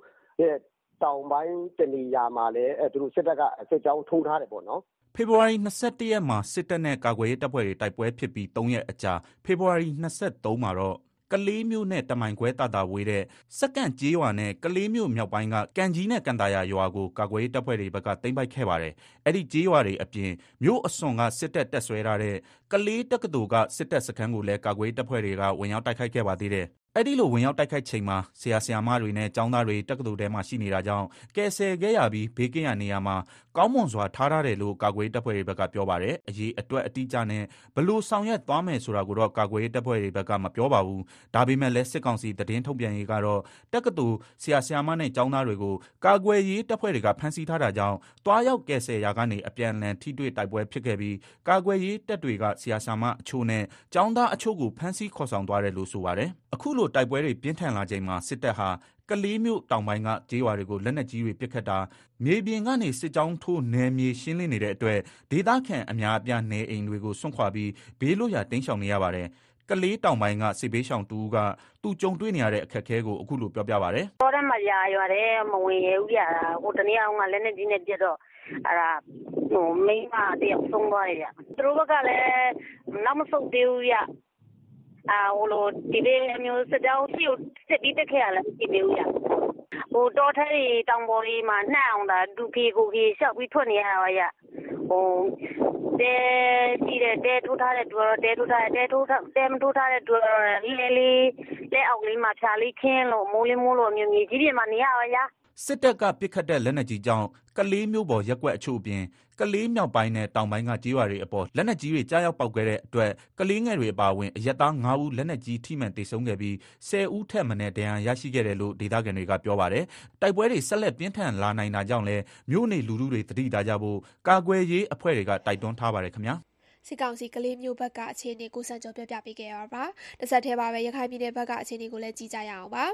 ရဲ့တောင်ပိုင်းတနေရာမှာလည်းအဲသူတို့စစ်တပ်ကစစ်ကြောင်းထိုးထားတယ်ပေါ့နော်ဖေဖော်ဝါရီ21ရက်မှာစစ်တပ်နဲ့ကာကွယ်ရေးတပ်ဖွဲ့တွေတိုက်ပွဲဖြစ်ပြီး3ရက်အကြာဖေဖော်ဝါရီ23မှာတော့ကလေးမျိုးနဲ့တမိုင်ခွဲတာတာဝေးတဲ့စက္ကန့်ကျေးရွာနဲ့ကလေးမျိုးမြောက်ပိုင်းကကန်ကြီးနဲ့ကန်တာယာရွာကိုကာကွယ်ရေးတပ်ဖွဲ့တွေဘက်ကသိမ်းပိုက်ခဲ့ပါတယ်။အဲ့ဒီကျေးရွာတွေအပြင်မြို့အစွန်ကစစ်တပ်တက်ဆွဲထားတဲ့ ကလေးတက္ကသိုလ်က စစ်တပ်စခန်းကိုလည်း ကာကွယ်ရေးတပ်ဖွဲ့တွေက ဝင်ရောက်တိုက်ခိုက်ခဲ့ပါသေးတယ်။အဲ့ဒီလို ဝင်ရောက်တိုက်ခိုက်ချိန်မှာ ဆရာ ဆရာမတွေနဲ့ ကျောင်းသားတွေ တက္ကသိုလ်ထဲမှာ ရှိနေတာကြောင့် ကယ်ဆယ်ခဲ့ရပြီး ဘေးကင်းရနေရာမှာ ကောင်းမွန်စွာ ထားထားတယ်လို့ ကာကွယ်ရေးတပ်ဖွဲ့တွေဘက်က ပြောပါတယ်။အရေးအတွက်အတိအကျနဲ့ဘလို့ဆောင်ရွက်သွားမယ်ဆိုတာကိုတော့ ကာကွယ်ရေးတပ်ဖွဲ့တွေဘက်က မပြောပါဘူး။ဒါပေမဲ့လည်း စစ်ကောင်စီ သတင်းထုတ်ပြန်ရေးကတော့ တက္ကသိုလ် ဆရာ ဆရာမနဲ့ ကျောင်းသားတွေကို ကာကွယ်ရေးတပ်ဖွဲ့တွေက ဖမ်းဆီးထားတာကြောင့်တွားရောက်ကယ်ဆယ်ရာကနေ အပြန်အလှန် ထိတွေ့တိုက်ပွဲဖြစ်ခဲ့ပြီး ကာကွယ်ရေးတပ်တွေကဆရာ ဆရာမအချို့နဲ့ ကျောင်းသားအချို့ကို ဖမ်းဆီးခေါ်ဆောင်သွားတယ်လို့ ဆိုပါတယ်။အခုလို တိုက်ပွဲတွေ ပြင်းထန်လာချိန်မှာ စစ်တပ်ဟာ ကလေးမြို့တောင်ပိုင်းက ကျေးရွာတွေကို လက်နက်ကြီးတွေ ပစ်ခတ်တာ မြေပြင်ကနေ စစ်ကြောင်းထိုး နယ်မြေရှင်းလင်းနေတဲ့အတွက် ဒေသခံအများအပြား နေအိမ်တွေကို စွန့်ခွာပြီး ဘေးလွတ်ရာတင်းရှောင်နေရပါတယ် ကလေးတောင်ပိုင်းက စစ်ဘေးရှောင်တူကသူကြုံတွေ့နေရတဲ့ အခက်အခဲကို အခုလို ပြောပြပါဗျ။တောထဲမှာယာရွာတယ်မဝင်ရဘူးကြဟိုတနေ့အောင်ကလက်နဲ့ကြီးနဲ့ပြတ်တော့ အဲ့ဒါ ဟိုမိန်းမတယောက်ဆုံးသွားတယ်ဗျသူတို့ဘက်ကလည်းနောက်မဆုတ်သေးဘူးဗျအာဟိုလိုဒီလေးမျိုးစကြောင်းစီကိုစစ်ပြီးတက်ခဲ့ရလဲမရှိသေးဘူးဗျဟိုတောထဲတွေတောင်ပေါ်တွေမှာနှံ့အောင်တာဒူကေကိုကေရှောက်ပြီးထွက်နေရတာပါဗျဟိုတဲရှိတဲ့တဲထိုးထားတဲ့တူတော့တဲထိုးထားတဲ့တဲထိုးထားတဲမထိုးထားတဲ့တူတော့လေလေးလက်အောက်လေးမှာဖြာလေးခင်းလို့မိုးလေးမိုးလို့မျိုးမြေကြီးပြင်မှာနေရပါဗျာ စစ်တပ်က ပစ်ခတ်တဲ့ လက်နက်ကြီးကြောင့် ကလေးမြို့ပေါ် ရပ်ကွက်အချို့အပြင် ကလေးမြောက်ပိုင်းနဲ့ တောင်ပိုင်းက ကျေးရွာတွေအပေါ် လက်နက်ကြီးတွေကြားရောက်ပောက်ကွဲတဲ့အတွက် ကလေးငယ်တွေ အပါအဝင် အရက်သား9ဦး လက်နက်ကြီး ထိမှန်သေဆုံးခဲ့ပြီး10ဦးထက်မနည်း ဒဏ်ရာရရှိခဲ့တယ်လို့ ဒေသခံတွေက ပြောပါတယ်။တိုက်ပွဲတွေ ဆက်လက်ပြင်းထန်လာနိုင်တာကြောင့်လည်း မြို့နေလူထုတွေ သတိထားကြဖို့ ကာကွယ်ရေးအဖွဲ့တွေက တိုက်တွန်းထားပါတယ်ခင်ဗျာ။ စစ်ကောင်စီကလေးမျိုးဘက်ကအခြေအနေကိုစံကြောပြပြပေးခဲ့ရပါတဆက်သေးပါပဲရခိုင်ပြည်နယ်ဘက်ကအခြေအနေကိုလည်းကြည့်ကြရအောင်ပါ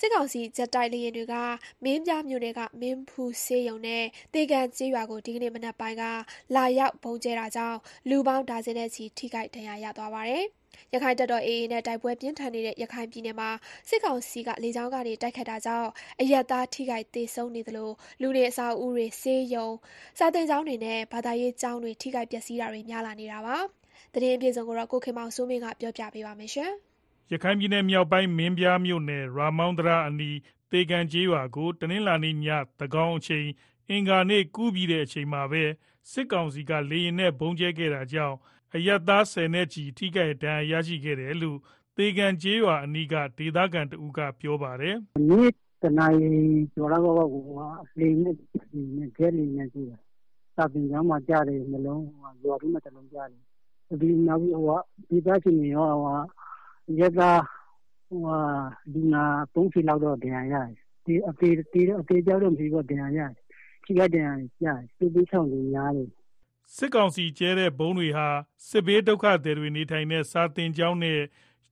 စစ်ကောင်စီဂျက်တိုက်လေယာဉ်တွေကမင်းပြမြို့နယ်ကမင်းဖူးဆေးရုံနဲ့တေကန်ကျေးရွာကိုဒီကနေ့မနက်ပိုင်းကလာရောက်ပုံကျဲတာကြောင့်လူပေါင်းဒါဇင်နဲ့ချီထိခိုက်ဒဏ်ရာရသွားပါတယ် ရခိုင်တပ်တော် AA နဲ့ တိုက်ပွဲပြင်းထန်နေတဲ့ ရခိုင်ပြည်နယ်မှာ စစ်ကောင်စီက လေကြောင်းကနေ တိုက်ခတ်တာကြောင့် အရက်သား ထိခိုက်ဒေဆုံးနေသလို လူတွေအစာအုပ်တွေ ဆေးရုံ စာသင်ကျောင်းတွေနဲ့ ဘာသာရေးကျောင်းတွေ ထိခိုက်ပျက်စီးတာတွေ များလာနေတာပါ။သတင်းအပြည့်စုံကိုတော့ကိုခင်မောင်စိုးမင်းက ပြောပြပေးပါမယ်ရှင်။ရခိုင်ပြည်နယ်မြောက်ပိုင်း မင်းပြားမြို့နယ်ရာမောင်းတရာအနီး သေကန်ကျေးရွာကို တနင်္လာနေ့ည သန်းခေါင်အချိန် အင်္ဂါနေ့ ကူးပြီးတဲ့အချိန်မှာပဲ စစ်ကောင်စီက လေယာဉ်နဲ့ ဗုံးကျဲခဲ့တာကြောင့် အရပ်သား ဆယ်နဲ့ချီ ထိခိုက်ဒဏ်ရာရရှိခဲ့တယ်လို့ သေကန်ကျေးရွာအနီးက ဒေသခံတဦးက ပြောပါတယ်။"နေ့ တနာရီကျော်လောက်က လေယာဉ်နဲ့ဂျက်လေယာဉ်နဲ့ကြဲတာ။စာသင်ကျောင်းမှာ ကျတယ် နှစ်လုံး၊ရွာထဲမှာ တလုံးကျတယ်။နောက်ပြီး ဒေသအခြေအနေရော အရပ်သား လူနာသုံးဆယ်လောက်တော့ ဒဏ်ရာရတယ်။အသေအပျောက်တော့ မရှိဘူး ဒဏ်ရာရတယ်။ထိခိုက်ဒဏ်ရာ ရတယ်။စစ်ဘေးရှောင်တွေ များတယ်။" စစ်ကောင်စီကျဲတဲ့ဗုံးတွေဟာ စစ်ဘေးဒုက္ခသည်တွေနေထိုင်တဲ့ စာသင်ကျောင်းနဲ့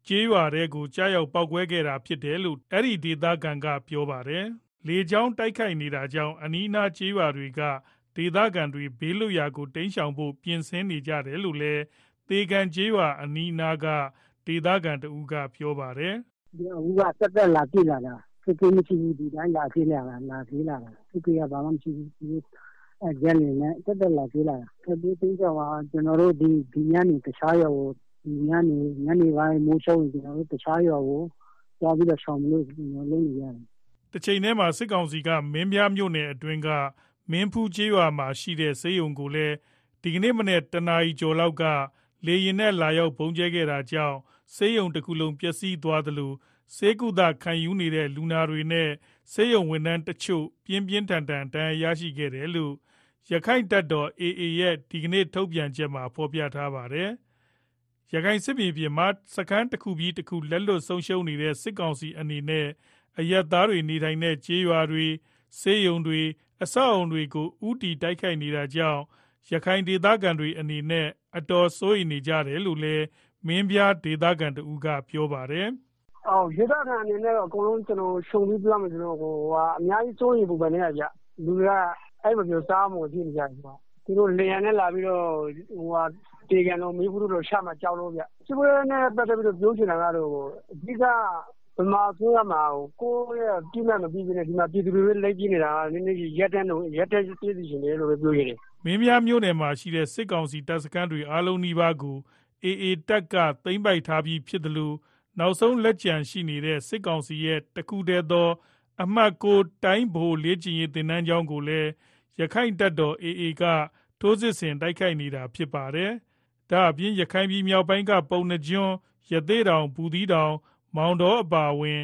ကျေးရွာထဲကို ကျရောက်ပေါက်ကွဲခဲ့တာဖြစ်တယ်လို့ အဲဒီဒေသခံက ပြောပါတယ်။လေကြောင်းတိုက်ခိုက်နေတာကြောင့် အနီးအနားကျေးရွာတွေက ဒေသခံတွေ ဘေးလွတ်ရာကို တိမ်းရှောင်ဖို့ ပြင်ဆင်နေကြတယ်လို့လည်း သေကန်ကျေးရွာအနီးနားက ဒေသခံတဦးက ပြောပါတယ်။"အခုက သက်သက်လာပစ်လာတာ စစ်ဆေးမရှိဘူး ဒီအတိုင်းလာပစ်လာတာ စစ်ဆေးတာဘာမှမရှိဘူး ဂျက်လေယာဉ်နဲ့သက်သက်လာပစ်လာတာစစ်ဘေးတိမ်းရှောင်တာကျနော်တို့ဒီညနေတခြားရွာကိုညနေပိုင်းမိုးချုပ်ရင်တခြားရွာကိုသွားပြီးတော့ရှောင်ဖို့လုပ်နေကြတယ်။"တချိန်တည်းမှာစစ်ကောင်စီကမင်းပြားမြို့နယ်အတွင်းကမင်းဖူးကျေးရွာမှာရှိတဲ့ဆေးရုံကိုလည်းဒီကနေ့မနက်တနာရီကျော်လောက်ကလေယာဉ်နဲ့လာရောက်ဗုံးကြဲခဲ့တာကြောင့်ဆေးရုံတခုလုံးပျက်စီးသွားသလိုဆေးကုသခံယူနေတဲ့လူနာတွေနဲ့ဆေးရုံဝန်ထမ်းတချို့ပြင်းပြင်းထန်ထန်ဒဏ်ရာရရှိခဲ့တယ်လို့ ရက္ခိုင့်တပ်တော် AA ရဲ့ ဒီကနေ့ ထုတ်ပြန်ချက်မှာ ဖော်ပြထားပါတယ်။ရခိုင်စစ်မြေပြင်မှာ စခန်းတခုပြီးတခု လက်လွှတ်ဆုံးရှုံးနေတဲ့ စစ်ကောင်စီအနေနဲ့ အရပ်သားတွေနေထိုင်တဲ့ ကျေးရွာတွေ၊ဆေးရုံတွေ၊အဆောက်အဦတွေကို ဦးတည်တိုက်ခိုက်နေတာကြောင့် ရခိုင်ဒေသခံတွေအနေနဲ့ အတော်စိုးရိမ်နေကြတယ်လို့လည်း မင်းပြားဒေသခံတဦးက ပြောပါတယ်။"ဒေသခံအနေနဲ့ အကုန်လုံး ခြုံပြီးပြောရမယ်ဆိုရင် အများကြီး စိုးရိမ်ပူပန်နေကြတယ်လူတွေက အိပ်မပျော်စားမငိုဖြစ်နေကြတယ် သူတို့ လေယာဉ်နဲ့လာပြီးတော့သေကန်တို့မင်းဖူးတို့ ချမှာ ကြောက်လို့ဗျ စစ်ပွဲနဲ့ ပတ်သတ်ပြီးပြောချင်တာကတော့ အဓိက ဗမာအစိုးရမှာ ကိုယ့်ရဲ့အပြစ်မဲ့မပြုဘဲဒီမှာ ပြည်သူတွေပဲ လိုက်ပြေးနေတာရပ်တန့်ပေးစေချင်တယ်လို့ပဲ ပြောချင်တယ်။"မင်းပြားမြို့နယ်မှာရှိတဲ့ စစ်ကောင်စီတပ်စခန်းတွေ အားလုံးနီးပါးကို AA တပ်က သိမ်းပိုက်ထားပြီးဖြစ်သလို နောက်ဆုံးလက်ကျန်ရှိနေတဲ့ စစ်ကောင်စီရဲ့ တခုတည်းသော အမှတ် တိုင်းဗဟိုလေ့ကျင့်ရေး သင်တန်းကျောင်းကိုလည်း ရက္ခိုင့်တပ်တော် AA က ထိုးစစ်ဆင်တိုက်ခိုက်နေတာဖြစ်ပါတယ်။ဒါ့အပြင် ရခိုင်မြောက်ပိုင်းက ပုဏ္ဏားကျွန်း၊ရသေ့တောင်၊ဘူးသီးတောင်၊မောင်တောအပါအဝင်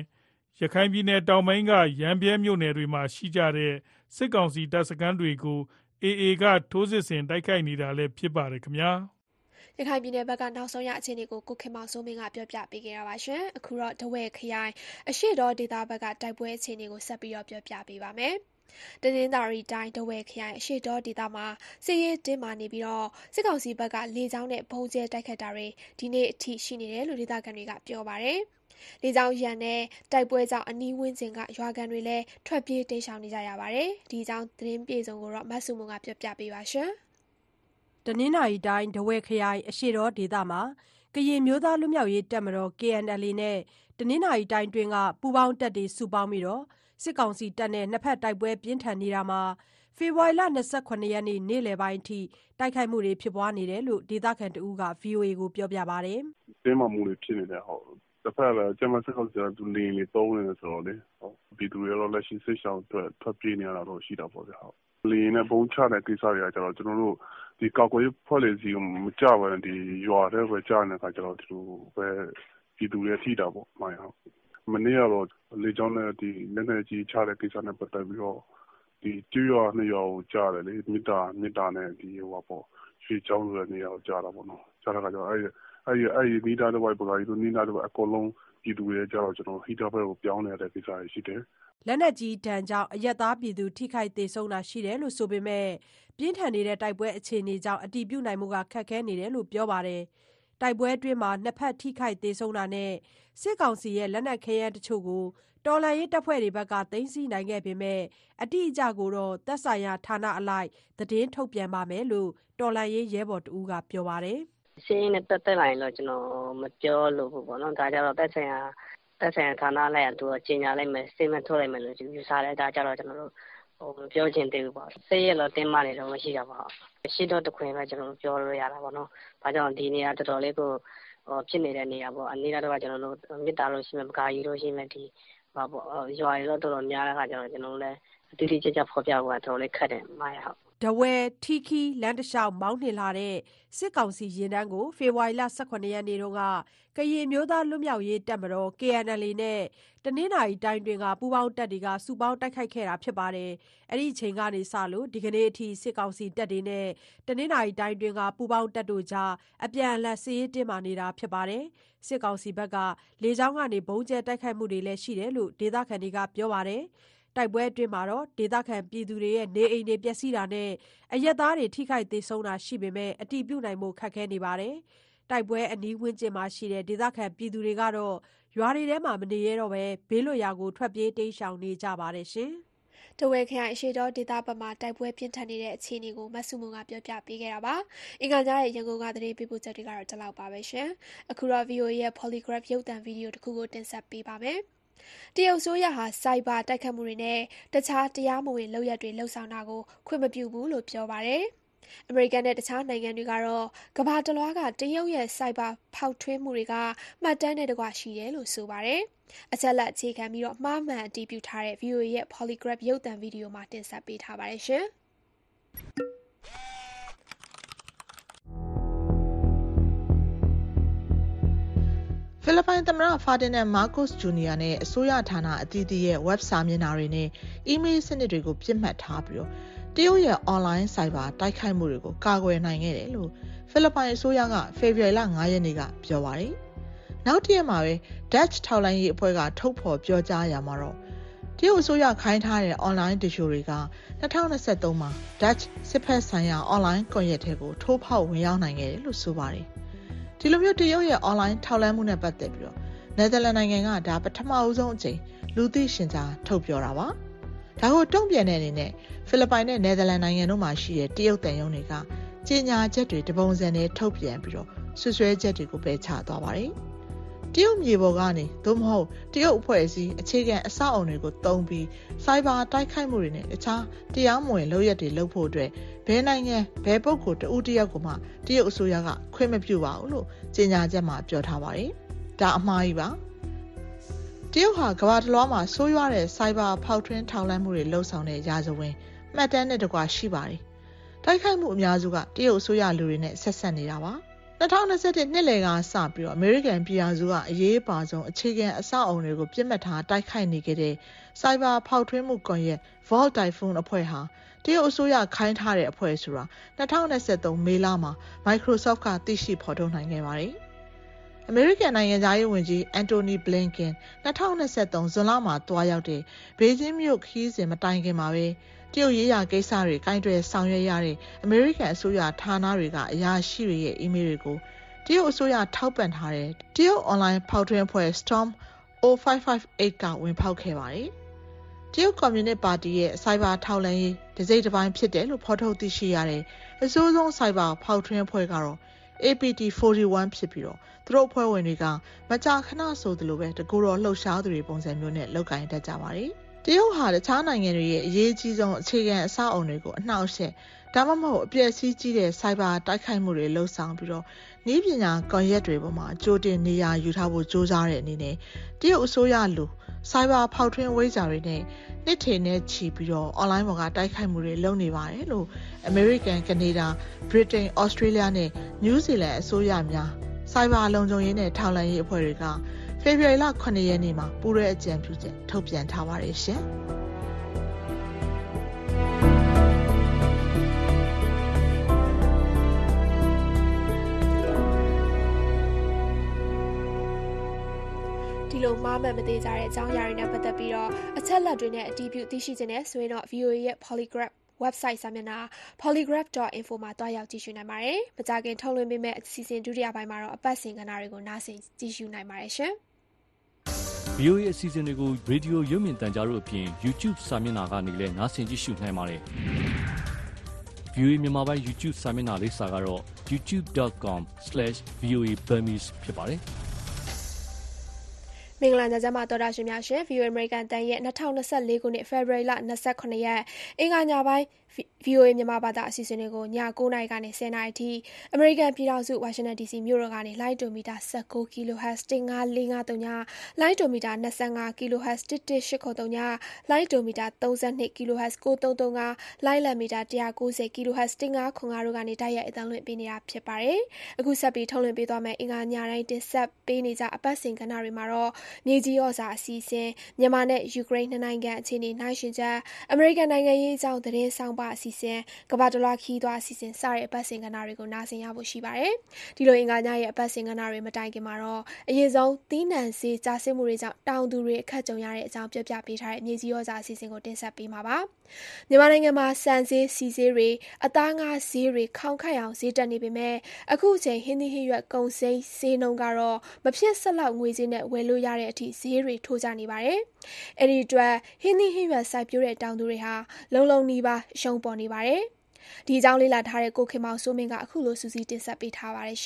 ရခိုင်တောင်ပိုင်းက ရမ်းဗြဲမြို့နယ်တွေမှာရှိတဲ့ စစ်ကောင်စီတပ်စခန်းတွေကို AA က ထိုးစစ်ဆင်တိုက်ခိုက်နေတာလည်း ဖြစ်ပါတယ်ခင်ဗျာ ရခိုင်ပြည်နယ်ဘက်က နောက်ဆုံးရအခြေအနေကို ကိုခင်မောင်စိုးမင်းကပြောပြပေးခဲ့တာပါ။အခုတော့ ထားဝယ်ခရိုင် အရှေ့တောဒေသဘက်က တိုက်ပွဲအခြေအနေကို ဆက်ပြောပြပေးပါမယ်။ တနင်္သာရီတိုင်း ထားဝယ်ခရိုင် အရှေ့တောဒေသမှာ စစ်ရေးတင်းမာနေပြီး စစ်ကောင်စီဘက်က လေကြောင်းနဲ့ ဗုံးကြဲတိုက်ခိုက်တာတွေ ဒီနေ့အထိ ရှိနေတယ်လို့ ဒေသခံတွေက ပြောပါတယ်။လေကြောင်းရန်နဲ့ တိုက်ပွဲကြောင့် အနီးဝန်းကျင်က ရွာခံတွေလည်း ထွက်ပြေး တိမ်းရှောင်နေကြရပါတယ်။ဒီအကြောင်း သတင်းပေးပို့ချက်ကို မဆုမွန်ကပြောပြပါမယ်။တနင်္သာရီတိုင်း ထားဝယ်ခရိုင် အရှေ့တောဒေသမှာ ကရင်အမျိုးသား လွတ်မြောက်ရေးတပ်မတော် KNLA နဲ့ တနင်္သာရီတိုင်းအတွင်းက ပူးပေါင်းတပ်တွေ စုပေါင်းပြီး စစ်ကောင်စီတပ်နဲ့ နှစ်ဘက်တိုက်ပွဲပြင်းထန်နေတာမှာ ဖေဖော်ဝါရီလ ၂၇ ရက် နေ့နေ့လည်ပိုင်းအထိ တိုက်ခိုက်မှုတွေ ဖြစ်ပွားနေတယ်လို့ ဒေသခံတဦးကဗွီအိုအေကို ပြောပါတယ်။"တင်းမာမှုတွေဖြစ်နေတယ် တဘက်ကလည်း ကြပ်မတ်စစ်ကောင်စီကလေယာဉ်တွေသုံးနေတယ်ဆိုတော့လေ ပြည်သူတွေကတော့ လက်ရှိစစ်ရှောင်အတွက် ထွက်ပြေးနေရတာတော့ ရှိတာပေါ့ဗျာလေယာဉ်နဲ့ဗုံးချတဲ့ကိစ္စတွေကကျတော့ ကျွန်တော်တို့ကာကွယ်ရေးအဖွဲ့တွေဆီကို မကျဘဲနဲ့ရွာထဲပဲ ကျနေတဲ့အခါကျတော့ပြည်သူတွေထိတာပေါ့ မနေ့ကတော့ လေကြောင်းနဲ့ဒီလက်နက်ကြီးချတဲ့ကိစ္စနဲ့ ပတ်သက်ပြီးတော့ဒီကျွရွာနှစ်ရွာကိုကြားတယ်လေမြစ်တာမြစ်တာနဲ့ဒီဟိုပါပေါ့ရွှေချောင်းဆိုတဲ့နေရာကိုကြားတာပေါ့နော်ကြားတဲ့ခါကျတော့ အဲ့အဲ့အဲ့ဒီနီးတာတစ်ဝိုက် ပကာကြီးတို့နီးတာတစ်ဝိုက် အကုန်လုံး ပြည်သူတွေကြတော့ကျွန်တော်ဟီတာဘက်ကို ပြောင်းနေရတဲ့ကိစ္စတွေရှိတယ် လက်နက်ကြီးဒဏ်ကြောင့် အရက်သားပြည်သူ ထိခိုက်သေဆုံးတာရှိတယ်လို့ ဆိုပေမဲ့ ပြင်းထန်နေတဲ့ တိုက်ပွဲအခြေအနေကြောင့် အတည်ပြုနိုင်မှုကခက်ခဲနေတယ်လို့ ပြောပါတယ်။ တိုက်ပွဲအတွင်းမှာနှစ်ဖက် ထိခိုက်သေဆုံးတာနဲ့ စစ်ကောင်စီရဲ့ လက်နက်ခဲယမ်းတချို့ကို တော်လှန်ရေးတပ်ဖွဲ့တွေဘက်က သိမ်းဆည်းနိုင်ခဲ့ပေမဲ့ အတိအကျကိုတော့ သက်ဆိုင်ရာဌာနအလိုက် သတင်းထုတ်ပြန်ပါမယ်လို့ တော်လှန်ရေးရဲဘော်တဦးက ပြောပါတယ်။စင်းနဲ့တက်တက်လာရင်တော့ ကျွန်တော် မပြောလို့ဘူးပေါ့နော် ဒါကြတော့တက်ဆိုင်ရာတက်ဆိုင်ရာဌာနလိုက်ရသူက ကြီးညာလိုက်မယ်စင်မထုတ်လိုက်မယ်လို့ ယူဆတယ် ဒါကြတော့ ကျွန်တော်တို့ ဟိုမပြောချင်သေးဘူးပေါ့စိတ်ရတော့တင်းမနေတော့မရှိတာပေါ့ရှိတော့တခွင်ပဲကျွန်တော်တို့ပြောလို့ရတာပေါ့နော်ဘာကြောင့်ဒီနေရာတော်တော်လေးကိုဟိုဖြစ်နေတဲ့နေရာပေါ့အနေနဲ့တော့ကျွန်တော်တို့မြစ်တာလို့ရှိမယ်ပကာကြီးလို့ရှိမယ်ဒီဟာပေါ့ရွာရတော့တော်တော်များတဲ့ခါကျတော့ကျွန်တော်တို့လည်းအတိအကျကျဖော်ပြဖို့ကတော်တော်လေးခက်တယ်မာရဟုတ် ဒဝဲထီခီလမ်းတစ်လျှောက် မောင်းနှင်လာတဲ့ စစ်ကောင်စီရင်တန်းကို ဖေဖော်ဝါရီလ18ရက်နေ့တုန်းကကရင်မျိုးသား လွတ်မြောက်ရေးတပ်မတော် KNL နဲ့ တနင်္သာရီတိုင်းတွင်ကပူးပေါင်းတပ်တွေက စုပေါင်းတိုက်ခိုက်ခဲ့တာဖြစ်ပါတယ်။အဲ့ဒီအချိန်ကနေစလို့ ဒီကနေ့အထိ စစ်ကောင်စီတပ်တွေနဲ့ တနင်္သာရီတိုင်းတွင်ကပူးပေါင်းတပ်တို့ကြား အပြန်အလှန် စစ်ရေးတင်းမာနေတာဖြစ်ပါတယ်။စစ်ကောင်စီဘက်က လေကြောင်းကနေဘုံကျဲတိုက်ခိုက်မှုတွေလည်း ရှိတယ်လို့ ဒေသခံတွေက ပြောပါတယ်။ တိုက်ပွဲအတွင်းမှာတော့ ဒေသခံပြည်သူတွေရဲ့ နေအိမ်တွေပျက်စီးတာနဲ့ အရက်သားတွေ ထိခိုက်သေဆုံးတာရှိပေမဲ့ အတည်ပြုနိုင်ဖို့ ခက်ခဲနေပါတယ်။တိုက်ပွဲအနီးဝန်းကျင်မှာရှိတဲ့ ဒေသခံပြည်သူတွေကတော့ ရွာတွေထဲမှာမနေရတော့ဘဲ ဘေးလွတ်ရာကို ထွက်ပြေးတိမ်းရှောင်နေကြပါတယ်ရှင်။တဝဲခရိုင် အရှိတော်ဒေသဘက်မှာ တိုက်ပွဲပြင်းထန်နေတဲ့ အခြေအနေကို မဆုမွန်ကပြောပြပေးခဲ့တာပါ။အင်္ဂါညရဲ့ ရန်ကုန်က သတင်းပေးပို့ချက်တွေကတော့ ဒီလောက်ပါပဲရှင်။အခုတော့ VOA ရဲ့ Polygraph ရုပ်သံဗီဒီယိုတစ်ခုကို တင်ဆက်ပေးပါမယ်။ တရုတ်ဆိုရဟာစိုက်ဘာတိုက်ခတ်မှုတွေနဲ့ တခြား တရားမဝင်လုပ်ရက်တွေလှုပ်ဆောင်တာကို ခွင့်မပြုဘူးလို့ ပြောပါတယ်။အမေရိကန်နဲ့ တခြားနိုင်ငံတွေကတော့ ကမ္ဘာတလွှားက တရုတ်ရဲ့စိုက်ဘာဖောက်ထွင်းမှုတွေက မှတ်တမ်းနဲ့တကွ ရှိတယ်လို့ ဆိုပါတယ်။အချက်လက် အခြေခံပြီးတော့မှားမှန်အတည်ပြုထားတဲ့ VOA ရဲ့ Polygraph ရုပ်သံဗီဒီယိုမှာ တင်ဆက်ပေးထားပါတယ် ဖိလစ်ပိုင်သမ္မတဖာတင်နန်မားကို့စ်ဂျူနီယာနဲ့အစိုးရဌာနအသီးသီးရဲ့ web စာမျက်နှာတွေနဲ့အီးမေးလ်စနစ်တွေကိုပြစ်မှတ်ထားပြီးတော့တရုတ်ရဲ့ online ဆိုင်ဘာတိုက်ခိုက်မှုတွေကိုကာကွယ်နိုင်ခဲ့တယ်လို့ဖိလစ်ပိုင်အစိုးရကဖေဖော်ဝါရီလ9ရက်နေ့ကပြောပါတယ်။နောက်တစ်ရက်မှာပဲ Dutch ထောက်လိုင်းရေးအဖွဲ့ကထုတ်ဖော်ပြောကြားရမှာတော့တရုတ်အစိုးရခိုင်းထားတဲ့ online တချို့တွေက2023မှာ Dutch စစ်ဖက်ဆိုင်ရာ online ကွန်ရက်တွေကိုထိုးဖောက်ဝင်ရောက်နိုင်ခဲ့တယ်လို့ဆိုပါတယ်။ ဒီလိုမျိုးတရုတ်ရဲ့ online ထောက်လှမ်းမှုနဲ့ပတ်သက်ပြီးတော့နယ်သာလန်နိုင်ငံကဒါပထမအဦးဆုံးအကြိမ်လူသိရှင်ကြားထုတ်ပြောတာပါ။ဒါကိုတုံ့ပြန်တဲ့အနေနဲ့ဖိလစ်ပိုင်နဲ့နယ်သာလန်နိုင်ငံတို့မှာရှိတဲ့တရုတ်တန်ယုံတွေကကြေညာချက်တွေတပုံစံနဲ့ထုတ်ပြန်ပြီးတော့ဆွဆွဲချက်တွေကိုပယ်ချသွားပါတယ်။တရုတ်မြေပေါ်ကနေသို့မဟုတ်တရုတ်အဖွဲ့အစည်းအခြေခံအဆောက်အုံတွေကိုတုံးပြီးစိုက်ဘာတိုက်ခိုက်မှုတွေနဲ့တခြားတရားမဝင်လုပ်ရက်တွေလုပ်ဖို့အတွက် ဘယ်နိုင်ငံဘယ်ပုဂ္ဂိုလ်တဦးတယောက်ကိုမှတရုတ်အစိုးရကခွင့်မပြုပါဘူးလို့ကြေညာချက်မှာပြောထားပါတယ်။ဒါအမှားကြီးပါ။တရုတ်ဟာကမ္ဘာတစ်လွှားမှာဆိုးရွားတဲ့စိုက်ဘာဖောက်ထွင်းထောက်လှမ်းမှုတွေလှုပ်ဆောင်တဲ့ရာဇဝင်မှတ်တမ်းနဲ့တကွာရှိပါတယ်။တိုက်ခိုက်မှုအများစုကတရုတ်အစိုးရလူတွေနဲ့ဆက်ဆက်နေတာပါ။ 2021နှစ်လယ်ကစပြီးတော့အမေရိကန်ပြည်ထောင်စုကအရေးပါဆုံးအခြေခံအဆောက်အအုံတွေကိုပြစ်မှတ်ထားတိုက်ခိုက်နေခဲ့တဲ့စိုက်ဘာဖောက်ထွင်းမှုကွန်ရက် Vault Typhoon အဖွဲ့ဟာတရုတ်အစိုးရခိုင်းထားတဲ့အဖွဲ့ဆိုတာ2023မေလမှာ Microsoft ကသိရှိဖော်ထုတ်နိုင်ခဲ့ပါတယ်။အမေရိကန်နိုင်ငံသားရေးဝန်ကြီးအန်တိုနီဘလင်ကင်2023ဇွန်လမှာတွားရောက်တဲ့ဘေကျင်းမြို့ခီးစဉ်မတိုင်ခင်မှာပဲ တရုတ်ရေးရာကိစ္စတွေကင်တွယ်ဆောင်ရွက်ရတဲ့အမေရိကန်အစိုးရဌာနတွေကအရာရှိတွေရဲ့အီးမေးလ်တွေကိုတရုတ်အစိုးရထောက်ပံ့ထားတဲ့တရုတ်အွန်လိုင်းဖောက်ထွင်းအဖွဲ့ Storm 0558ကဝင်ဖောက်ခဲ့ပါတယ်။တရုတ်ကွန်မြူနစ်ပါတီရဲ့စိုက်ဘာထောက်လှမ်းရေးဒစိမ့်တစ်ပိုင်းဖြစ်တယ်လို့ဖော်ထုတ်သိရှိရတဲ့အစိုးဆုံးစိုက်ဘာဖောက်ထွင်းအဖွဲ့ကတော့ APT 41ဖြစ်ပြီးတော့သူတို့အဖွဲ့ဝင်တွေကမကြာခဏဆိုသလိုပဲတကူတော်လှုပ်ရှားသူတွေပုံစံမျိုးနဲ့လောက်ကင်တတ်ကြပါတယ်။ တရုတ်ဟာတခြားနိုင်ငံတွေရဲ့အရေးကြီးဆုံးအခြေခံအဆောက်အုံတွေကိုအနှောက်အယှက်ဒါမှမဟုတ်အပျက်စီးကြီးတဲ့စိုက်ဘာတိုက်ခိုက်မှုတွေလှုပ်ဆောင်ပြီးတော့နည်းပညာကွန်ရက်တွေပေါ်မှာကြိုတင်နေရာယူထားဖို့စ조사တဲ့အနေနဲ့တရုတ်အစိုးရလူစိုက်ဘာဖောက်ထွင်းဝိဇ္ဇာတွေနဲ့နှစ်ထည်နဲ့ချီပြီးတော့ online ပေါ်ကတိုက်ခိုက်မှုတွေလုပ်နေပါတယ်လို့ American, Canada, Britain, Australia နဲ့ New Zealand အစိုးရများစိုက်ဘာလုံခြုံရေးနဲ့ထောက်လှမ်းရေးအဖွဲ့တွေက ဖေဖေဖော်ဝါရီလ9ရက်နေ့မှာပူရဲအကြံပြုချက်ထုတ်ပြန်ထားပါတယ်ရှင်။ဒီလိုမှားမှန်မသေးကြတဲ့အကြောင်းအရာတွေနဲ့ပတ်သက်ပြီးတော့အချက်လက်တွေနဲ့အတည်ပြုသိရှိခြင်းနဲ့ဆိုရင်တော့ VOA ရဲ့ Polygraph website စာမျက်နှာ polygraph.info မှာတွားရောက်ကြည့်ရှုနိုင်ပါတယ်။မကြခင်ထုတ်လွှင့်ပေးမယ့်အစီအစဉ်ဒုတိယပိုင်းမှာတော့အပတ်စဉ်ကဏ္ဍတွေကိုနားဆင်ကြည့်ရှုနိုင်ပါတယ်ရှင်။ VOA အစီအစဉ်တွေကိုရေဒီယိုရုပ်မြင်သံကြားတို့အပြင် YouTube စာမျက်နှာကနေလည်းနားဆင်ကြည့်ရှုနိုင်ပါတယ်။ VOA မြန်မာပိုင်း YouTube စာမျက်နှာလိပ်စာကတော့ youtube.com/voaburmese ဖြစ်ပါတယ်။မင်္ဂလာညချမ်းပါတော်တာရှင်များရှင် VOA American တန်ရဲ့2024ခုနှစ် February လ29ရက်အင်္ဂါညပိုင်း VOA မြန်မာဘာသာအစီအစဉ်တွေကိုည9:00နာရီကနေ10:00နာရီအထိအမေရိကန်ပြည်ထောင်စု Washington DC မြို့တော်ကနေလိုင်းတိုမီတာ19 kHz 15553ညလိုင်းတိုမီတာ25 kHz 11803ညလိုင်းတိုမီတာ32 kHz 9335လိုင်းလံမီတာ190 kHz 1505တို့ကနေတိုက်ရိုက်အသံလွှင့်ပေးနေတာဖြစ်ပါတယ်။အခုဆက်ပြီးထုတ်လွှင့်ပေးသွားမယ့်အင်္ဂါညတိုင်းတင်ဆက်ပေးနေကြအပတ်စဉ်ကဏ္ဍတွေမှာတော့မြေကြီးဩဇာအစီအစဉ်မြန်မာနဲ့ယူကရိန်းနှစ်နိုင်ငံအခြေအနေနှိုင်းယှဉ်ချက်အမေရိကန်နိုင်ငံရေးအကြောင်းသတင်းဆောင်ပါအစီအစဉ်ကမ္ဘာတလွှားခီးသွားအစီအစဉ်စတဲ့အပတ်စဉ်ကဏ္ဍတွေကိုနားဆင်ရဖို့ရှိပါတယ်။ဒီလိုအင်္ဂါညရဲ့အပတ်စဉ်ကဏ္ဍတွေမတိုင်ခင်မှာတော့အရင်ဆုံးသီးနှံစေးကြားဆင်းမှုတွေကြောင့်တောင်သူတွေအခက်ကြုံရတဲ့အကြောင်းပြပြပေးထားတဲ့မြေကြီးဩဇာအစီအစဉ်ကိုတင်ဆက်ပေးမှာပါ။မြန်မာနိုင်ငံမှာစံစေးစီစေးတွေ အသားငါးဈေးတွေ ခေါင်ခိုက်အောင် ဈေးတက်နေပေမဲ့ အခုအချိန် ဟင်းသီးဟင်းရွက် ကုန်စိမ်းဈေးနှုန်းကတော့ မဖြစ်စလောက် ငွေကြေးနဲ့ ဝယ်လို့ရတဲ့အထိ ဈေးတွေ ထိုးကျနေပါတယ်။အဲဒီအတွက် ဟင်းသီးဟင်းရွက် စိုက်ပျိုးတဲ့ တောင်သူတွေဟာ လုံလုံနီးပါး အရှုံးပေါ်နေပါတယ်။ဒီအကြောင်း လေ့လာထားတဲ့ ကိုခင်မောင်စိုးမင်းက အခုလိုစူးစီးတင်ဆက်ပေးထားပါတယ်